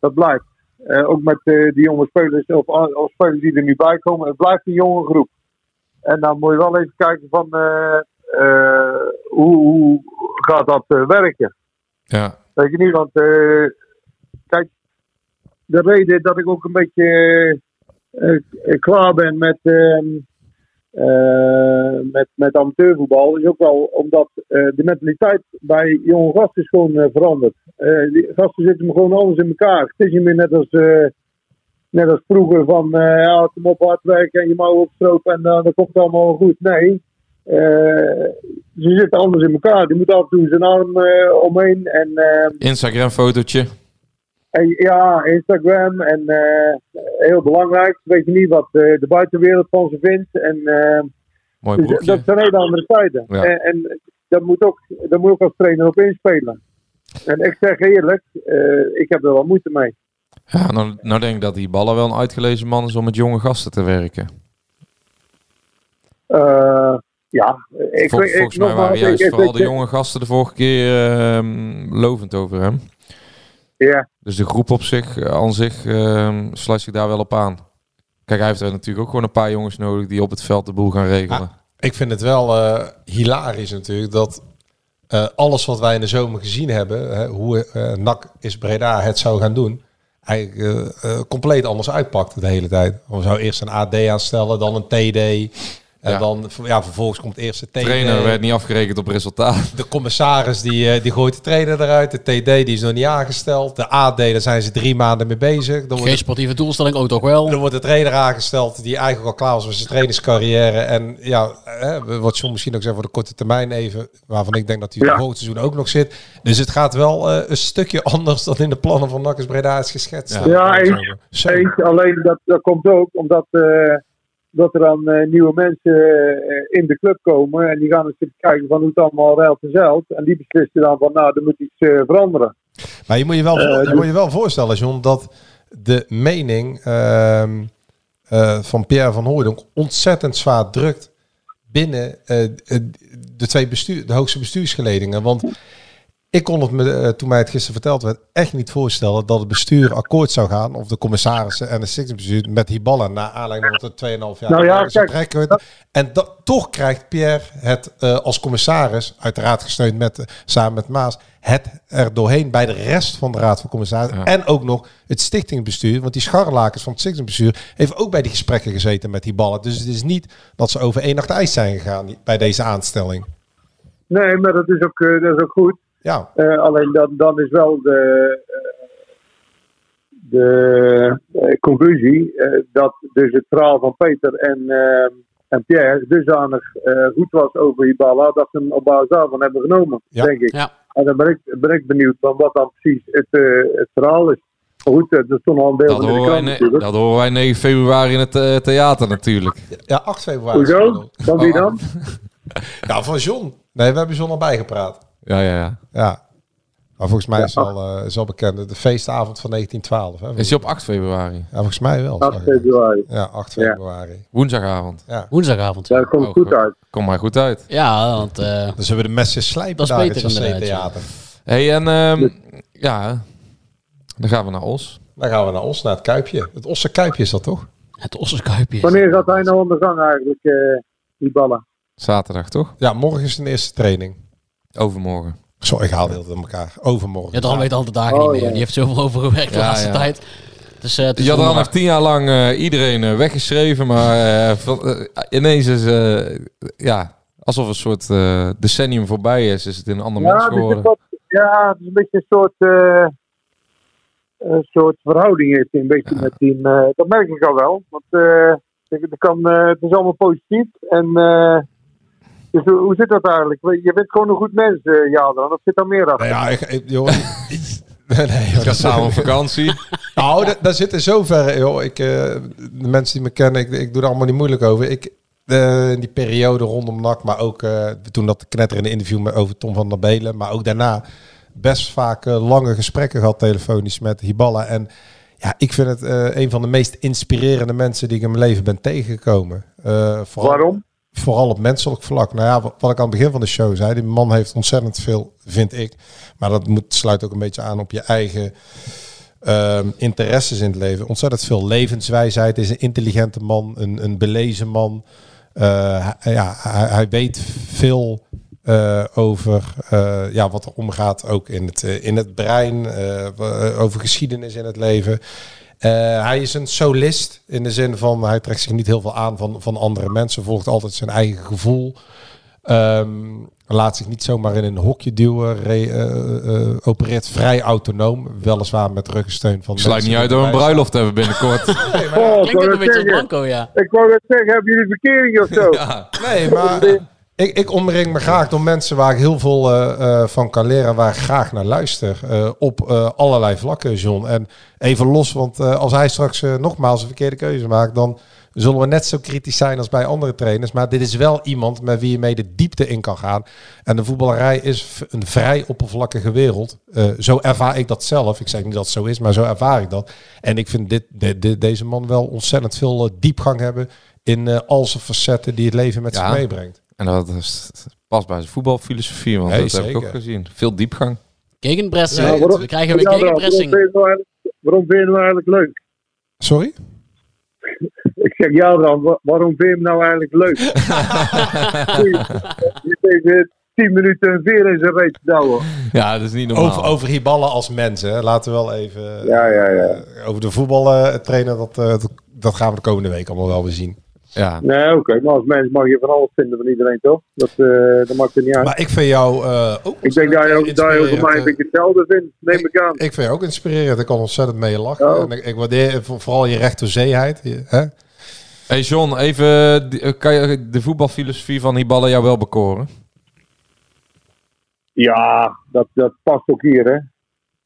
Speaker 9: Dat blijft. Eh, ook met eh, die jonge spelers, of, of spelers die er nu bij komen. Het blijft een jonge groep. En dan moet je wel even kijken van eh, eh, hoe, hoe gaat dat eh, werken.
Speaker 7: Ja,
Speaker 9: Weet je niet, want eh, kijk, de reden dat ik ook een beetje eh, eh, klaar ben met, ehm, eh, met, met amateurvoetbal is ook wel omdat eh, de mentaliteit bij jonge gasten is gewoon eh, veranderd. Gasten zitten gewoon anders in elkaar. Het is niet meer net als, net als vroeger van ja, kom op hard werken en je mouwen opstropen en dan komt het allemaal goed. Nee, ze zitten anders in elkaar. Die moet af en toe zijn arm omheen en...
Speaker 7: Instagram fotootje.
Speaker 9: En ja, Instagram en eh, heel belangrijk. Weet je niet wat de buitenwereld van ze vindt. En, eh,
Speaker 7: Mooi
Speaker 9: dus dat zijn hele andere tijden.
Speaker 7: Ja.
Speaker 9: En, en dat moet ook, daar moet ook als trainer op inspelen. En ik zeg eerlijk, eh, ik heb er wel moeite mee.
Speaker 7: Ja, nou, nou denk ik dat die ballen wel een uitgelezen man is om met jonge gasten te werken.
Speaker 9: Ja, ik,
Speaker 7: Vol-
Speaker 9: weet- ik,
Speaker 7: volgens mij waren juist
Speaker 9: ik-
Speaker 7: vooral de jonge gasten de vorige keer ehm, lovend over hem.
Speaker 9: Ja,
Speaker 7: Dus de groep op zich, eh, aan zich, ehm sluit zich daar wel op aan. Kijk, hij heeft er natuurlijk ook gewoon een paar jongens nodig die op het veld de boel gaan regelen.
Speaker 6: Ik vind het wel eh, hilarisch natuurlijk dat eh, alles wat wij in de zomer gezien hebben, hè, hoe eh NAC is Breda het zou gaan doen, eigenlijk eh, eh, compleet anders uitpakt de hele tijd. We zou eerst een AD aanstellen, dan een TD. En
Speaker 7: Ja.
Speaker 6: dan ja, vervolgens komt eerst de TD.
Speaker 7: trainer werd niet afgerekend op resultaat.
Speaker 6: De commissaris die, eh, die gooit de trainer eruit. De TD die is nog niet aangesteld. De AD, daar zijn ze drie maanden mee bezig. Dan wordt
Speaker 5: Geen sportieve doelstelling, ook toch wel.
Speaker 6: er wordt de trainer aangesteld die eigenlijk al klaar was met zijn trainingscarrière. En ja, hè, wat John misschien ook zei voor de korte termijn even, waarvan ik denk dat hij
Speaker 9: Ja.
Speaker 6: het volgend seizoen ook nog zit. Dus het gaat wel eh, een stukje anders dan in de plannen van Nakkers Breda is geschetst.
Speaker 7: Ja.
Speaker 9: ja eens,
Speaker 6: Zo.
Speaker 9: eens. Alleen dat, dat komt ook omdat eh, dat er dan eh, nieuwe mensen eh, in de club komen en die gaan eens kijken van hoe het allemaal ruilt en zeilt. En die beslissen dan van nou, er moet iets eh, veranderen.
Speaker 6: Maar je moet je wel, je
Speaker 9: dus-
Speaker 6: moet je wel voorstellen, John, dat de mening ehm, eh, van Pierre van Hooydonk ontzettend zwaar drukt binnen de twee bestuur, de hoogste bestuursgeledingen. Want ik kon het me, eh, toen mij het gisteren verteld werd, echt niet voorstellen dat het bestuur akkoord zou gaan, of de commissarissen en het stichtingsbestuur, met Hiballa na aanleiding van het 2,5 jaar.
Speaker 9: Nou ja, kijk.
Speaker 6: En dat, toch krijgt Pierre het eh, als commissaris, uiteraard gesteund met, eh, samen met Maas, het er doorheen bij de rest van de Raad van Commissarissen. En ook nog het stichtingbestuur, want die scharrelakers van het stichtingbestuur heeft ook bij die gesprekken gezeten met die ballen. Dus het is niet dat ze over één nacht ijs zijn gegaan die- bij deze aanstelling.
Speaker 9: Nee, maar dat is ook, eh, dat is ook goed.
Speaker 6: Ja.
Speaker 9: Eh, alleen dan, dan is wel de, eh, de eh, conclusie eh, dat dus het verhaal van Peter en, en Pierre dusdanig eh, goed was over Hibala dat ze hem op basis daarvan hebben genomen,
Speaker 6: Ja.
Speaker 9: denk ik.
Speaker 5: Ja.
Speaker 9: En dan ben ik, ben ik benieuwd van wat dan precies het, het verhaal is. Maar goed, dat stond al een beeld
Speaker 7: Dat
Speaker 9: in de krant natuurlijk.
Speaker 7: dat horen wij 9 februari in het theater natuurlijk.
Speaker 6: Ja, 8 februari.
Speaker 9: Hoezo? Van wie dan?
Speaker 6: Ja, van John. Nee, we hebben John al bijgepraat.
Speaker 7: Ja, ja, ja.
Speaker 6: Ja. Maar volgens mij is het al, eh, is al bekend. De feestavond van 1912. Hè,
Speaker 7: Is hij op 8 februari?
Speaker 6: Ja, volgens mij wel.
Speaker 9: 8
Speaker 6: zag ik.
Speaker 9: februari.
Speaker 6: Ja, 8
Speaker 9: Ja.
Speaker 6: februari.
Speaker 7: Woensdagavond.
Speaker 6: Ja.
Speaker 5: Woensdagavond.
Speaker 9: Daar komt
Speaker 7: Oh,
Speaker 9: goed uit.
Speaker 7: Kom maar goed uit.
Speaker 5: Ja, want eh,
Speaker 6: Dan zullen we de messen slijpen
Speaker 5: Dat is
Speaker 6: daar
Speaker 5: beter
Speaker 6: in het theater.
Speaker 7: hey, en ehm, ja, dan gaan we naar Os.
Speaker 6: Dan gaan we naar Os, naar het Kuipje. Het Osse Kuipje is dat toch?
Speaker 5: het Ossenkuipje.
Speaker 9: Wanneer gaat hij nou aan de gang eigenlijk, eh Hibala?
Speaker 7: Zaterdag, toch?
Speaker 6: Ja, morgen is de eerste training.
Speaker 7: Overmorgen.
Speaker 6: Sorry, ik haal heel het in elkaar. Overmorgen.
Speaker 5: Ja, dan weet al de dagen
Speaker 9: Oh,
Speaker 5: niet meer.
Speaker 9: ja.
Speaker 5: Die heeft zoveel overgewerkt de
Speaker 7: Ja,
Speaker 5: laatste
Speaker 7: ja.
Speaker 5: tijd. Dus, eh, het is
Speaker 7: Jadran
Speaker 5: donderdag.
Speaker 7: heeft tien jaar lang eh, iedereen eh, weggeschreven, maar van- ineens is eh, ja, alsof een soort eh, decennium voorbij is, is het een ander mens
Speaker 9: Ja, het
Speaker 7: geworden.
Speaker 9: wat, ja, het is een beetje een soort, eh, een soort verhouding heeft een beetje met die. eh, dat merk ik al wel. Want eh, ik- het, kan, eh, het is allemaal positief. En, eh, dus hoe, hoe zit dat eigenlijk? Je bent gewoon een goed mens, eh Jadran. Dat zit daar meer achter.
Speaker 6: Nou ja, ik, ik, joh, nee, nee, joh,
Speaker 7: Ga
Speaker 6: dat-
Speaker 7: samen op vakantie.
Speaker 6: Nou, da- daar zit in zoverre, joh. Ik, eh, de mensen die me kennen, ik, ik doe er allemaal niet moeilijk over. Ik, eh, in die periode rondom NAC, maar ook eh, toen dat knetter in de interview met, over Tom van der Belen, maar ook daarna best vaak lange gesprekken gehad telefonisch met Hiballa. En ja, ik vind het eh, een van de meest inspirerende mensen die ik in mijn leven ben tegengekomen. Eh, vooral,
Speaker 9: Waarom?
Speaker 6: Vooral op menselijk vlak. Nou ja, wat, ik aan het begin van de show zei, die man heeft ontzettend veel, vind ik. Maar dat moet, sluit ook een beetje aan op je eigen ehm, interesses in het leven. Ontzettend veel levenswijsheid. Is een intelligente man, een, een belezen man. Eh, hij, ja, hij, weet veel eh, over eh, ja, wat er omgaat, ook in het, in het brein, over geschiedenis in het leven. Eh, hij is een solist in de zin van hij trekt zich niet heel veel aan van, van andere mensen, volgt altijd zijn eigen gevoel. Ehm, laat zich niet zomaar in een hokje duwen, re- eh, eh, opereert vrij autonoom, weliswaar met ruggensteun van
Speaker 7: Sluit niet uit door een bruiloft te hebben binnenkort.
Speaker 9: Oh, ik
Speaker 5: Klinkt
Speaker 9: wou
Speaker 5: ook een beetje. Blanco, ja.
Speaker 9: Ik wou dat zeggen, hebben jullie verkering of zo?
Speaker 7: ja.
Speaker 6: Nee, maar ik, ik omring me graag door mensen waar ik heel veel eh, eh, van kan leren, waar ik graag naar luister. eh, op allerlei vlakken, John. En even los, want als hij straks nogmaals een verkeerde keuze maakt, dan zullen we net zo kritisch zijn als bij andere trainers. Maar dit is wel iemand met wie je mee de diepte in kan gaan. En de voetballerij is een vrij oppervlakkige wereld. Zo ervaar ik dat zelf. Ik zeg niet dat het zo is, maar zo ervaar ik dat. En ik vind dit, de- de- deze man wel ontzettend veel diepgang hebben in al zijn facetten die het leven met
Speaker 7: Ja.
Speaker 6: zich meebrengt.
Speaker 7: En dat is, past bij zijn voetbalfilosofie, want
Speaker 6: Nee,
Speaker 7: dat heb ik
Speaker 6: zeker.
Speaker 7: ook gezien. Veel diepgang.
Speaker 5: Gegenpressing.
Speaker 9: Ja, waarom-
Speaker 5: We krijgen weer
Speaker 9: waarom
Speaker 5: gegenpressing.
Speaker 9: vind je het eigenlijk- Waarom vind je nou eigenlijk leuk?
Speaker 6: Sorry?
Speaker 9: Ik zeg ja dan, wa- waarom vind je hem nou eigenlijk leuk? Je tegen 10 minuten een veer in zijn reet te douwen.
Speaker 7: Ja, dat is niet normaal.
Speaker 6: Over, over Hiballa als mensen. hè. Laten we wel even...
Speaker 9: Ja, ja, ja.
Speaker 6: eh, over de voetbaltrainer, dat, eh, dat, dat gaan we de komende week allemaal wel weer zien.
Speaker 7: Ja,
Speaker 9: Nee, oké, maar als mens mag je van alles vinden van iedereen, toch? Dat, eh, dat maakt er niet uit.
Speaker 6: Maar ik vind jou eh, ook
Speaker 9: ik denk dat je, ook, dat je over mij een beetje hetzelfde vindt, neem ik aan.
Speaker 6: eh, Ik vind jou ook inspirerend. Ik kan ontzettend mee lachen.
Speaker 9: Oh.
Speaker 6: En ik, ik waardeer voor- vooral je recht door zeeheid. Je- Hè?
Speaker 7: Hey John, even, eh, kan je de voetbalfilosofie van Hiballa jou wel bekoren?
Speaker 9: Ja, dat, dat past ook hier, hè.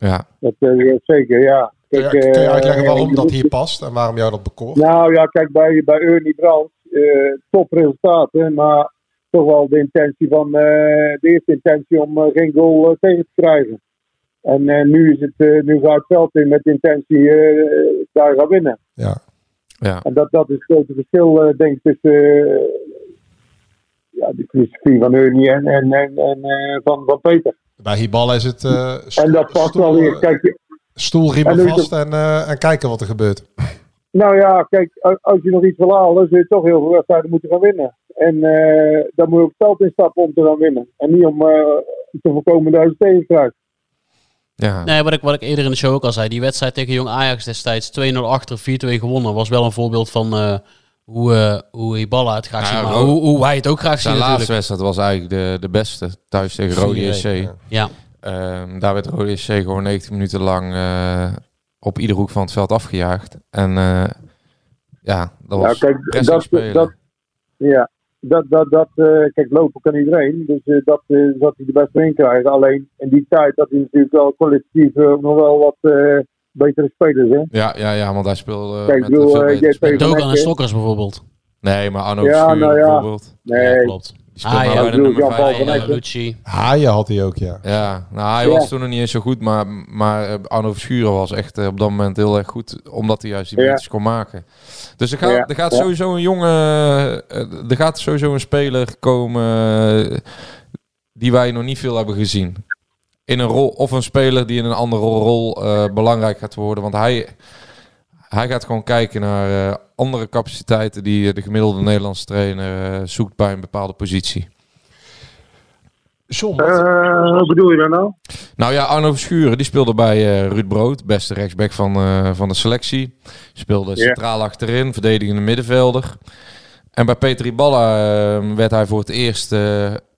Speaker 7: Ja.
Speaker 9: Dat, eh, ja, zeker, ja.
Speaker 6: Kun je,
Speaker 9: kijk,
Speaker 6: kun je
Speaker 9: eh,
Speaker 6: uitleggen waarom dat hier past en waarom jou dat bekoort?
Speaker 9: Nou ja, kijk, bij, bij Ernie Brandt, eh topresultaten, maar toch wel de intentie van, eh, de eerste intentie om geen goal tegen te krijgen. En eh, nu, is het, eh, nu gaat het veld in met de intentie eh, daar gaan winnen.
Speaker 6: Ja.
Speaker 7: Ja.
Speaker 9: En dat, dat is het grote verschil, eh, denk ik, tussen eh, ja, de filosofie van Ernie en, en, en, en eh, van, van Peter.
Speaker 6: Bij Hiballa is het eh,
Speaker 9: En dat past wel weer. Kijk,
Speaker 6: stoelriemen
Speaker 9: en
Speaker 6: vast en, eh, en kijken wat er gebeurt.
Speaker 9: Nou ja, kijk, als je nog iets wil halen, zul je toch heel veel wedstrijden moeten gaan winnen. En eh dan moet je ook het veld instappen om te gaan winnen. En niet om eh, te voorkomen dat je tegen krijgt.
Speaker 7: Ja.
Speaker 5: Nee, wat ik, wat ik eerder in de show ook al zei. Die wedstrijd tegen Jong Ajax destijds 2-0 achter, 4-2 gewonnen. Was wel een voorbeeld van eh, hoe, eh hoe Ibala het graag
Speaker 7: Ja,
Speaker 5: ziet. Maar
Speaker 7: Ro-
Speaker 5: hoe, hoe wij het ook graag zien
Speaker 7: Zijn laatste wedstrijd was eigenlijk de, de beste. Thuis tegen Rode
Speaker 6: 4-1,
Speaker 7: SC.
Speaker 6: ja.
Speaker 5: Ja.
Speaker 7: Ehm, daar werd Rode SC gewoon 90 minuten lang eh, op ieder hoek van het veld afgejaagd. En eh, ja, dat was
Speaker 9: Ja, kijk, dat, dat, ja, dat, dat, dat, eh, kijk, lopen kan iedereen. Dus dat eh, dat hij de beste in krijgen. Alleen in die tijd had hij natuurlijk wel kwalitatief eh, nog wel wat eh, betere spelers. Hè?
Speaker 7: Ja, ja, ja, want hij speelde
Speaker 9: Kijk,
Speaker 7: met
Speaker 9: bedoel,
Speaker 7: veel spelers.
Speaker 5: Dogan en. Stokkers bijvoorbeeld.
Speaker 7: Nee, maar Arno
Speaker 9: Ja,
Speaker 7: Verschuren
Speaker 9: nou ja.
Speaker 7: bijvoorbeeld.
Speaker 9: Nee,
Speaker 5: Ja, klopt.
Speaker 7: Die speelt
Speaker 5: Ah, ja,
Speaker 7: bij de
Speaker 9: ik bedoel,
Speaker 7: nummer
Speaker 9: Jan-Paul
Speaker 7: 5.
Speaker 9: van
Speaker 5: Ja,
Speaker 9: Hekken.
Speaker 5: Lucci.
Speaker 6: Haaien had hij ook, ja.
Speaker 7: Ja, nou hij
Speaker 9: Ja.
Speaker 7: was toen nog niet eens zo goed, maar, maar eh, Arno Verschuren was echt eh, op dat moment heel erg goed, omdat hij juist die
Speaker 9: Ja.
Speaker 7: kon maken. Dus er gaat,
Speaker 9: Ja,
Speaker 7: er gaat
Speaker 9: ja.
Speaker 7: sowieso een jonge, eh, er gaat sowieso een speler komen die wij nog niet veel hebben gezien. In een rol, of een speler die in een andere rol eh, belangrijk gaat worden, want hij, hij gaat gewoon kijken naar eh, andere capaciteiten die eh, de gemiddelde Nederlandse trainer eh, zoekt bij een bepaalde positie.
Speaker 6: John, wat-
Speaker 9: wat bedoel je dan nou?
Speaker 7: Nou ja, Arno Verschuren die speelde bij eh, Ruud Brood, beste rechtsback van, eh, van de selectie. Speelde centraal achterin, verdedigende middenvelder. En bij Peter Iballa eh, werd hij voor het eerst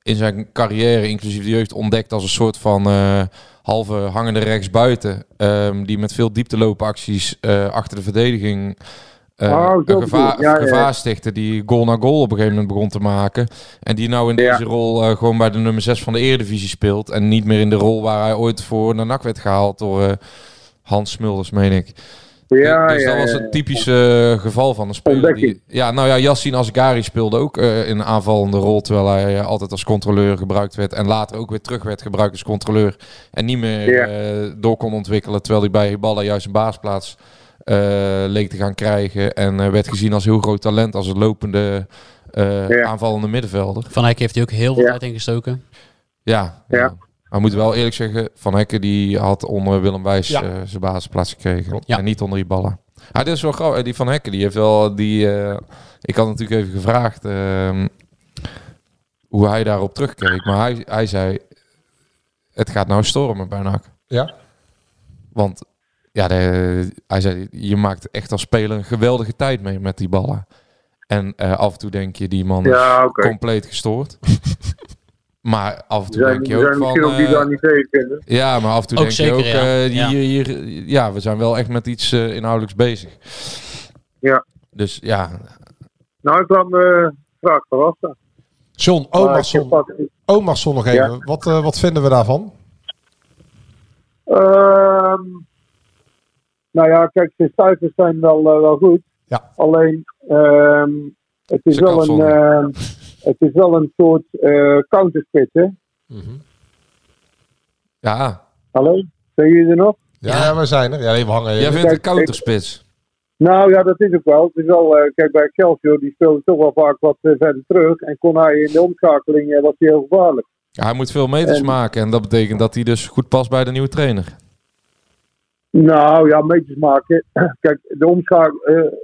Speaker 7: in zijn carrière, inclusief de jeugd, ontdekt als een soort van eh, halve hangende rechtsbuiten. ehm, die met veel diepteloopacties eh achter de verdediging
Speaker 9: Oh, zo
Speaker 7: een gevaar.
Speaker 9: Ja, ja.
Speaker 7: Die goal na goal op een gegeven moment begon te maken. En die nou in
Speaker 9: Ja.
Speaker 7: deze rol eh, gewoon bij de nummer 6 van de Eredivisie speelt. En niet meer in de rol waar hij ooit voor naar NAC werd gehaald door Hans Smulders, meen ik.
Speaker 9: Ja,
Speaker 7: dus
Speaker 9: ja,
Speaker 7: dat was het typische eh, geval van een speler. Die, ja, nou ja, Yassine Asgari speelde ook eh, in een aanvallende rol. Terwijl hij eh, altijd als controleur gebruikt werd. En later ook weer terug werd gebruikt als controleur. En niet meer
Speaker 9: Ja.
Speaker 7: eh, door kon ontwikkelen. Terwijl hij bij Hiballa juist een baasplaats eh, leek te gaan krijgen. En werd gezien als heel groot talent. Als een lopende eh,
Speaker 9: Ja.
Speaker 7: aanvallende middenvelder.
Speaker 5: Van Hek heeft hij ook heel veel
Speaker 9: Ja.
Speaker 5: tijd ingestoken.
Speaker 7: Ja,
Speaker 9: Ja.
Speaker 7: Maar moet wel eerlijk zeggen, Van Hekken die had onder Willem Wijs
Speaker 6: Ja.
Speaker 7: eh, zijn basisplaats gekregen.
Speaker 5: Ja.
Speaker 7: En niet onder die ballen. Ah, dit is wel grappig. Die Van Hekken, die heeft wel die. eh, ik had natuurlijk even gevraagd ehm, hoe hij daarop terugkeek. Maar hij, hij zei: Het gaat nou stormen bij NAC.
Speaker 6: ja?
Speaker 7: Want ja, de, hij zei: Je maakt echt als speler een geweldige tijd mee met die ballen. En eh, af en toe denk je, die man is
Speaker 9: Ja, oké.
Speaker 7: compleet gestoord. maar af en toe
Speaker 9: zijn,
Speaker 7: denk je ook
Speaker 9: zijn
Speaker 7: van...
Speaker 9: misschien ook die
Speaker 7: eh,
Speaker 9: daar niet tegen vinden.
Speaker 7: ja, maar af en toe
Speaker 5: Ook
Speaker 7: denk
Speaker 5: zeker,
Speaker 7: je ook,
Speaker 5: ja.
Speaker 7: eh, die,
Speaker 5: Ja.
Speaker 7: Hier, hier, ja, we zijn wel echt met iets eh, inhoudelijks bezig.
Speaker 9: Ja.
Speaker 7: Dus ja,
Speaker 9: Nou, ik laat me graag verrassen.
Speaker 6: John,
Speaker 9: wat-
Speaker 6: Omarsson nog even.
Speaker 9: Ja.
Speaker 6: Wat, eh, wat vinden we daarvan?
Speaker 9: Ehm, nou ja, kijk, zijn stuiters zijn wel, wel goed.
Speaker 6: Ja.
Speaker 9: Alleen, ehm, het, is
Speaker 7: Ze
Speaker 9: wel een, ehm, het is wel een soort eh counterspit, hè?
Speaker 7: ja.
Speaker 9: Hallo? Zijn jullie er nog?
Speaker 6: Ja,
Speaker 5: Ja.
Speaker 6: we zijn er. Ja, we hangen
Speaker 7: jij
Speaker 6: even.
Speaker 7: vindt een counterspits.
Speaker 9: Nou ja, dat is ook wel. Het is wel, eh, kijk, bij Excelsior, die speelde toch wel vaak wat eh, verder terug. En kon hij in de omschakeling, was hij heel gevaarlijk.
Speaker 7: Ja, hij moet veel meters
Speaker 9: En-
Speaker 7: maken en dat betekent dat hij dus goed past bij de nieuwe trainer.
Speaker 9: Nou ja, meters maken. Kijk, de omschakeling, eh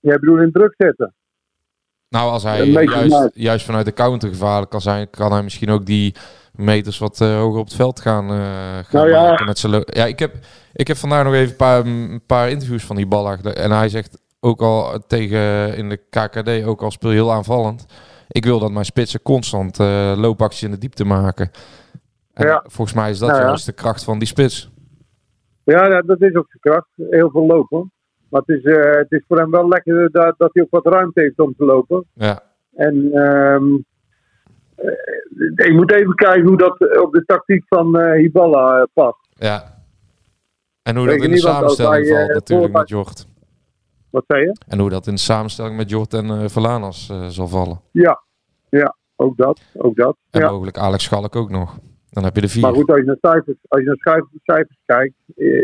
Speaker 9: jij bedoelt in druk zetten.
Speaker 7: Nou, als hij juist, juist vanuit de counter gevaarlijk kan zijn, kan hij misschien ook die meters wat eh, hoger op het veld gaan, eh, gaan
Speaker 9: Nou ja.
Speaker 7: maken. Met zijn ja, ik heb, ik heb vandaag nog even een paar, een paar interviews van die ballag. En hij zegt ook al tegen in de KKD, ook al speel je heel aanvallend. Ik wil dat mijn spitsen constant eh, loopacties in de diepte maken. En
Speaker 9: Ja.
Speaker 7: volgens mij is dat
Speaker 9: Nou ja.
Speaker 7: juist de kracht van die spits.
Speaker 9: Ja, dat is ook zijn kracht. Heel veel lopen. Maar het is, eh, het is voor hem wel lekker dat, dat hij ook wat ruimte heeft om te lopen.
Speaker 7: Ja,
Speaker 9: En ehm eh, je moet even kijken hoe dat op de tactiek van eh Hiballa eh, past.
Speaker 7: ja. En hoe dat in de samenstelling valt natuurlijk met Jort.
Speaker 9: Wat zei je?
Speaker 7: En hoe dat in de samenstelling met Jort en eh Verlanas zal vallen.
Speaker 9: Ja, ja, ook dat. Ook dat.
Speaker 7: En
Speaker 9: ja.
Speaker 7: mogelijk Alex Schalk ook nog. Dan heb je de vier.
Speaker 9: Maar goed, als je naar cijfers, als je naar cijfers, cijfers kijkt,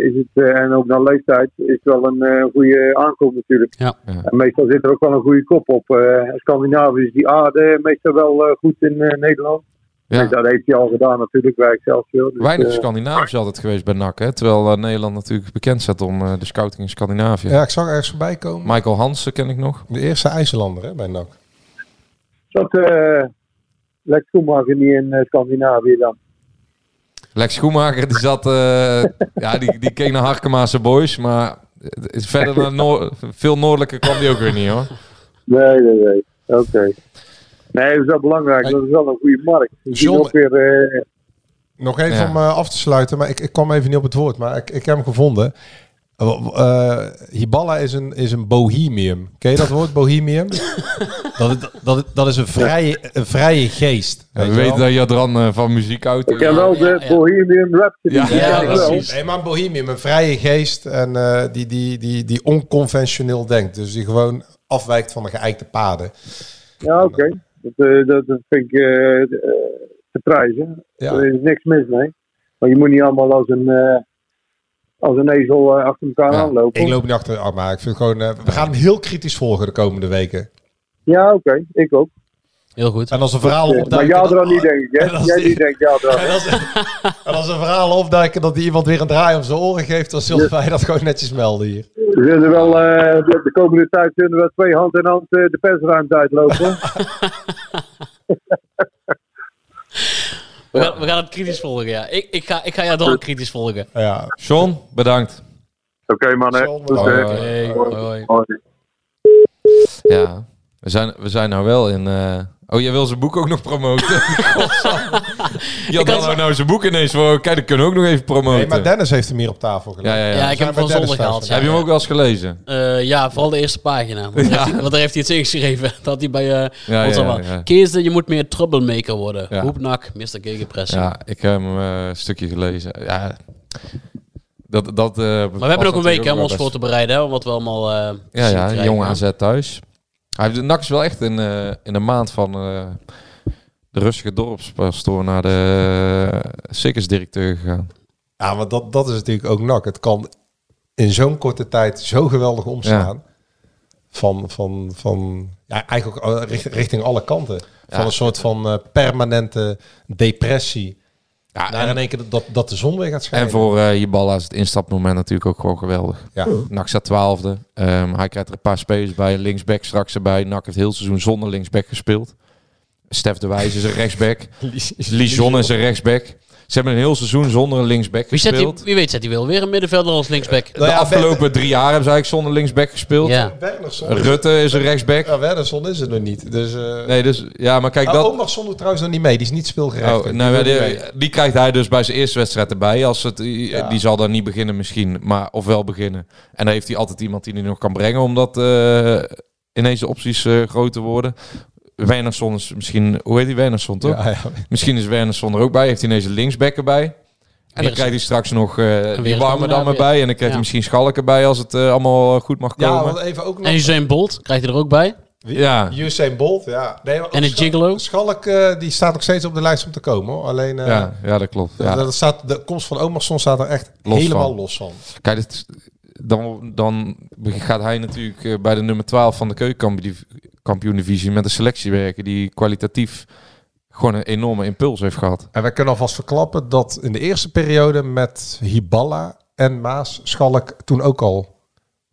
Speaker 9: is het, eh, en ook naar leeftijd, is het wel een eh, goede aankoop natuurlijk.
Speaker 5: Ja.
Speaker 9: En meestal zit er ook wel een goede kop op. Eh Scandinavië is die aarde meestal wel eh, goed in eh, Nederland.
Speaker 7: Ja.
Speaker 9: Dus dat heeft hij al gedaan natuurlijk bij Excelsior. Dus,
Speaker 7: Weinig
Speaker 9: eh,
Speaker 7: Scandinavisch altijd geweest bij NAC. Hè? Terwijl Nederland natuurlijk bekend staat om eh, de scouting in Scandinavië.
Speaker 6: Ja, ik zag ergens voorbij komen.
Speaker 7: Michael Hansen ken ik nog.
Speaker 6: De eerste IJslander hè, bij NAC.
Speaker 9: Zat eh Lex Schumacher niet in Scandinavië dan?
Speaker 7: Lex Schoenmaker, die zat... eh, ja, die, die keek naar Harkema's Boys. Maar verder naar Noor- veel noordelijker kwam die ook weer niet hoor.
Speaker 9: Nee, nee, nee. Oké. Nee, dat is wel belangrijk. Dat is wel een goede markt.
Speaker 6: John-
Speaker 9: ook weer... eh,
Speaker 6: Nog even
Speaker 7: Ja.
Speaker 6: om eh, af te sluiten, maar ik, ik kwam even niet op het woord, maar ik, ik heb hem gevonden. Eh, eh, Hiballa is een, is een bohemium. Ken je dat woord, bohemium? dat, is- dat, dat is een vrije, een vrije geest.
Speaker 7: Ja, we
Speaker 6: weet je
Speaker 7: weten dat Jadran eh, van muziek houdt.
Speaker 9: ik ken wel de
Speaker 5: ja, ja.
Speaker 9: Bohemian Rhapsody.
Speaker 7: Ja,
Speaker 5: precies.
Speaker 6: Nee, maar een bohemium, een vrije geest en eh, die, die, die, die onconventioneel denkt. Dus die gewoon afwijkt van de geëikte paden.
Speaker 9: Ja, oké. Dat, eh, dat, dat vind ik eh, eh, te prijzen.
Speaker 6: Ja.
Speaker 9: Er is niks mis mee. Maar je moet niet allemaal als een, eh, als een ezel eh, achter elkaar
Speaker 7: Ja,
Speaker 9: aanlopen.
Speaker 6: Ik loop niet achter ah, maar ik vind gewoon, eh, we gaan hem heel kritisch volgen de komende weken.
Speaker 9: Ja, oké. Ik ook.
Speaker 5: Heel goed.
Speaker 6: En als een verhaal
Speaker 9: Eh, maar
Speaker 6: opduiken...
Speaker 9: ja,
Speaker 6: dat-
Speaker 9: er niet, denk ik. Hè?
Speaker 6: En als
Speaker 9: Jij
Speaker 6: die-
Speaker 9: niet denkt, ja, er
Speaker 6: En als, en als een verhaal opduiken dat die iemand weer een draai om zijn oren geeft, dan zullen wij dat gewoon netjes melden hier.
Speaker 9: We zullen wel eh, de, de komende tijd zullen we twee hand in hand de persruimte uitlopen.
Speaker 5: We gaan, we gaan het kritisch volgen, ja. Ik, ik, ga, ik ga jou dan kritisch volgen.
Speaker 6: Ja,
Speaker 7: John, bedankt.
Speaker 9: Oké, man. Hè.
Speaker 6: John,
Speaker 9: Goed,
Speaker 6: bedankt.
Speaker 5: Oké, hoi, hoi.
Speaker 9: hoi.
Speaker 7: Ja, we zijn, we zijn nou wel in... eh, Oh, jij wil zijn boek ook nog promoten? Jadran houdt nou zijn boek ineens voor. Kijk, dat kunnen we ook nog even promoten.
Speaker 6: Nee, maar Dennis heeft hem hier op tafel gelegd.
Speaker 7: Ja, ja, ja.
Speaker 5: Ja, ik heb hem van zolder gehaald. Ja,
Speaker 7: Heb je hem ook wel eens gelezen?
Speaker 5: Eh, ja, vooral de eerste pagina. Want, daar heeft hij- want daar heeft hij het ingeschreven. Dat hij bij... eh
Speaker 7: Ja,
Speaker 5: ons
Speaker 7: ja,
Speaker 5: allemaal-
Speaker 7: ja.
Speaker 5: Kees, je moet meer troublemaker worden.
Speaker 7: Ja.
Speaker 5: Hoepnak, Mr. Gegenpressing.
Speaker 7: Ja, ik heb hem eh, een stukje gelezen. Ja, dat, dat, eh,
Speaker 5: Maar we hebben ook een week om ons voor te bereiden. Hè, wat we allemaal eh
Speaker 7: Ja, ja, jonge AZ thuis. Hij heeft de NAC is wel echt in, eh, in de maand van eh, de rustige dorpspastoor naar de uh, circusdirecteur gegaan.
Speaker 6: Ja, want dat, dat is natuurlijk ook nak. Het kan in zo'n korte tijd zo geweldig omslaan. Van, van, van ja, eigenlijk ook richting, richting alle kanten. Van
Speaker 7: Ja.
Speaker 6: een soort van eh, permanente depressie.
Speaker 7: Ja,
Speaker 6: Naar in één keer dat, dat de zon weer gaat schijnen.
Speaker 7: En voor uh, Jiballa is het instapmoment natuurlijk ook gewoon geweldig.
Speaker 6: Ja.
Speaker 7: NAC staat twaalfde. Um, hij krijgt er een paar spelers bij. Linksback straks erbij. NAC heeft heel seizoen zonder linksback gespeeld. Stef de Wijs is een rechtsback. Lijon is een rechtsback. Ze hebben een heel seizoen zonder een linksback
Speaker 5: wie, zet
Speaker 7: gespeeld.
Speaker 5: die, wie weet zet hij wel weer een middenvelder als linksback.
Speaker 7: De afgelopen drie jaar hebben ze eigenlijk zonder linksback gespeeld.
Speaker 5: Ja.
Speaker 7: Rutte is een rechtsback.
Speaker 6: Ja, Wernersson is het nog niet. Dus, uh...
Speaker 7: Nee, dus ja, maar kijk
Speaker 6: oh,
Speaker 7: dat.
Speaker 6: Omarsson doet trouwens nog niet mee. Die is niet speelgerecht.
Speaker 7: Oh, nou, die, die, die, krijgt hij dus bij zijn eerste wedstrijd erbij. Als het, ja. Die zal dan niet beginnen misschien, maar of wel beginnen. En dan heeft hij altijd iemand die hij nog kan brengen, omdat uh, ineens de opties uh, groter worden. Wernersson is misschien, hoe heet die Wernersson toch?
Speaker 6: Ja, ja.
Speaker 7: Misschien is Wernersson er ook bij. Heeft hij ineens een linksback erbij. En weer dan krijgt hij straks nog uh, die warme dan erbij. En dan krijgt ja. hij misschien Schalk erbij als het uh, allemaal goed mag komen.
Speaker 6: Ja, even ook nog...
Speaker 5: En Usain Bolt krijgt hij er ook bij.
Speaker 6: Wie?
Speaker 7: Ja.
Speaker 6: Usain Bolt, ja. Nee,
Speaker 5: en een Gigolo.
Speaker 6: Schalk, uh, die staat nog steeds op de lijst om te komen. Hoor. Alleen, uh,
Speaker 7: ja, ja, dat klopt. Ja.
Speaker 6: Dat staat, de komst van Omarsson staat er echt
Speaker 7: los
Speaker 6: helemaal
Speaker 7: van.
Speaker 6: los van.
Speaker 7: Kijk, dan, dan gaat hij natuurlijk bij de nummer 12 van de keukenkampioen-divisie met een selectie werken die kwalitatief gewoon een enorme impuls heeft gehad.
Speaker 6: En wij kunnen alvast verklappen dat in de eerste periode met Hiballa en Maas Schalk toen ook al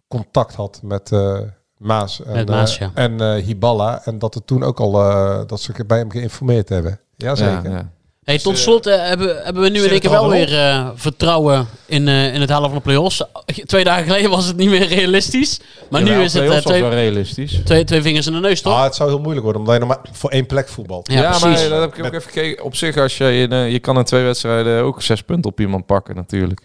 Speaker 6: contact had met uh, Maas en,
Speaker 5: met Maas, ja.
Speaker 6: uh, en uh, Hiballa. En dat er toen ook al uh, dat ze bij hem geïnformeerd hebben. Jazeker.
Speaker 7: Ja, ja.
Speaker 5: Hey, tot slot uh, hebben, hebben we nu in één keer wel weer uh, vertrouwen in, uh, in het halen van de play-offs. Twee dagen geleden was het niet meer realistisch. Maar
Speaker 7: ja,
Speaker 5: nu is het uh,
Speaker 7: twee, wel realistisch.
Speaker 5: Twee, twee vingers in de neus, toch?
Speaker 6: Ah, het zou heel moeilijk worden, omdat je nog maar voor één plek voetbalt.
Speaker 7: Ja, ja maar dat heb ik ook even gekeken. Op zich, als je, je, je kan in twee wedstrijden ook zes punten op iemand pakken natuurlijk.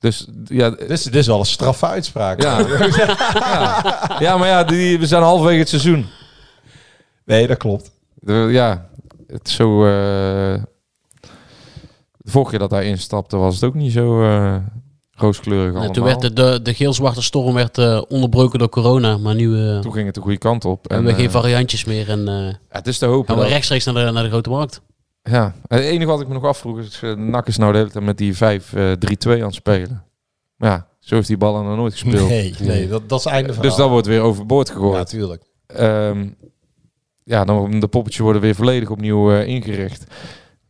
Speaker 7: Dus ja,
Speaker 6: dit is, dit is wel een straffe uitspraak.
Speaker 7: Ja, ja. ja maar ja, die, we zijn halverwege het seizoen.
Speaker 6: Nee, dat klopt.
Speaker 7: De, ja, het is zo. De vorige keer dat hij instapte was het ook niet zo uh, rooskleurig allemaal.
Speaker 5: En toen werd de, de, de geel-zwarte storm werd, eh, onderbroken door corona. Maar nu eh,
Speaker 7: Toen ging het de goede kant op.
Speaker 5: hebben we
Speaker 7: En,
Speaker 5: geen
Speaker 7: eh,
Speaker 5: variantjes meer. En eh,
Speaker 7: het is te hopen.
Speaker 5: gaan we
Speaker 7: dat-
Speaker 5: rechtstreeks naar de, naar de grote markt.
Speaker 7: Ja, het enige wat ik me nog afvroeg is, uh, NAC is nou de hele tijd met die 5-3-2 aan het spelen. Maar ja, zo heeft die ballen nog nooit gespeeld.
Speaker 6: Nee, nee dat, dat is het einde van
Speaker 7: Dus dat wordt weer overboord gegooid.
Speaker 6: Natuurlijk.
Speaker 7: Ehm, ja, dan de poppetjes worden weer volledig opnieuw eh, ingericht.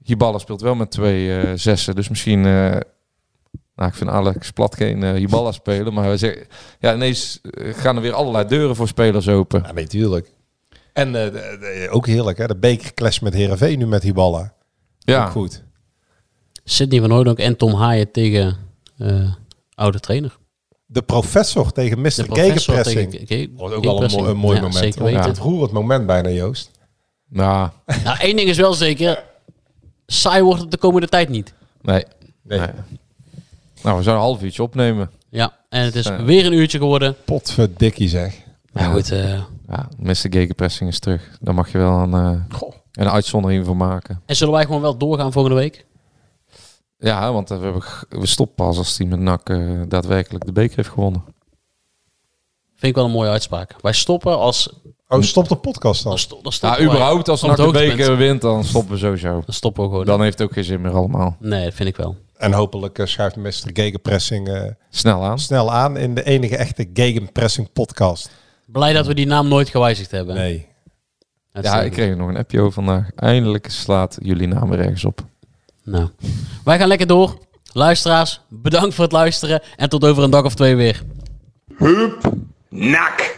Speaker 7: Hiballa speelt wel met twee eh, zessen, dus misschien... eh, nou, ik vind Alex Plat geen eh, Hiballa spelen, maar we zeggen, ja, ineens gaan er weer allerlei deuren voor spelers open.
Speaker 6: Ja, nee, tuurlijk. En eh, de- de- ook heerlijk, hè? De bekerclash met Herenveen nu met die ballen.
Speaker 7: Ja,
Speaker 6: Ook goed.
Speaker 5: Sidney van Hooydonk en Tom Haaien tegen eh, oude trainer.
Speaker 6: De professor tegen Mr. Gegenpressing.
Speaker 5: tegen
Speaker 6: Wordt ook wel een, mooi
Speaker 5: Ja,
Speaker 6: moment.
Speaker 5: zeker weten.
Speaker 6: Het roerend moment bijna, Joost.
Speaker 7: nou,
Speaker 5: Nou, één ding is wel zeker. Saai wordt het de komende tijd niet.
Speaker 7: nee.
Speaker 6: Nee.
Speaker 7: nee. Nou, we zouden een half uurtje opnemen.
Speaker 5: Ja, en het is weer een uurtje geworden.
Speaker 6: Potverdikkie zeg.
Speaker 5: Maar goed, eh,
Speaker 7: Ja, Mr. Gegenpressing is terug. Daar mag je wel een, eh, een uitzondering voor maken.
Speaker 5: en zullen wij gewoon wel doorgaan volgende week?
Speaker 7: Ja, want eh, we, hebben, we stoppen pas als die met NAC eh, daadwerkelijk de beker heeft gewonnen.
Speaker 5: Vind ik wel een mooie uitspraak. Wij stoppen als...
Speaker 6: Oh, stop de podcast dan.
Speaker 5: Dan, sto- dan
Speaker 7: Ja,
Speaker 5: stoppen wij
Speaker 7: überhaupt als NAC
Speaker 5: het
Speaker 7: de beker wint, dan stoppen we sowieso.
Speaker 5: Dan stoppen we gewoon.
Speaker 7: Dan heeft het ook geen zin meer allemaal.
Speaker 5: Nee, dat vind ik wel.
Speaker 6: En hopelijk eh, schuift Mr. Gegenpressing eh,
Speaker 7: Snel aan.
Speaker 6: snel aan in de enige echte Gegenpressing podcast.
Speaker 5: Blij dat we die naam nooit gewijzigd hebben.
Speaker 6: Nee.
Speaker 7: Ja, ik kreeg nog een appje over vandaag. Eindelijk slaat jullie naam er ergens op.
Speaker 5: Nou, wij gaan lekker door. Luisteraars, bedankt voor het luisteren. En tot over een dag of twee weer.
Speaker 10: Nak.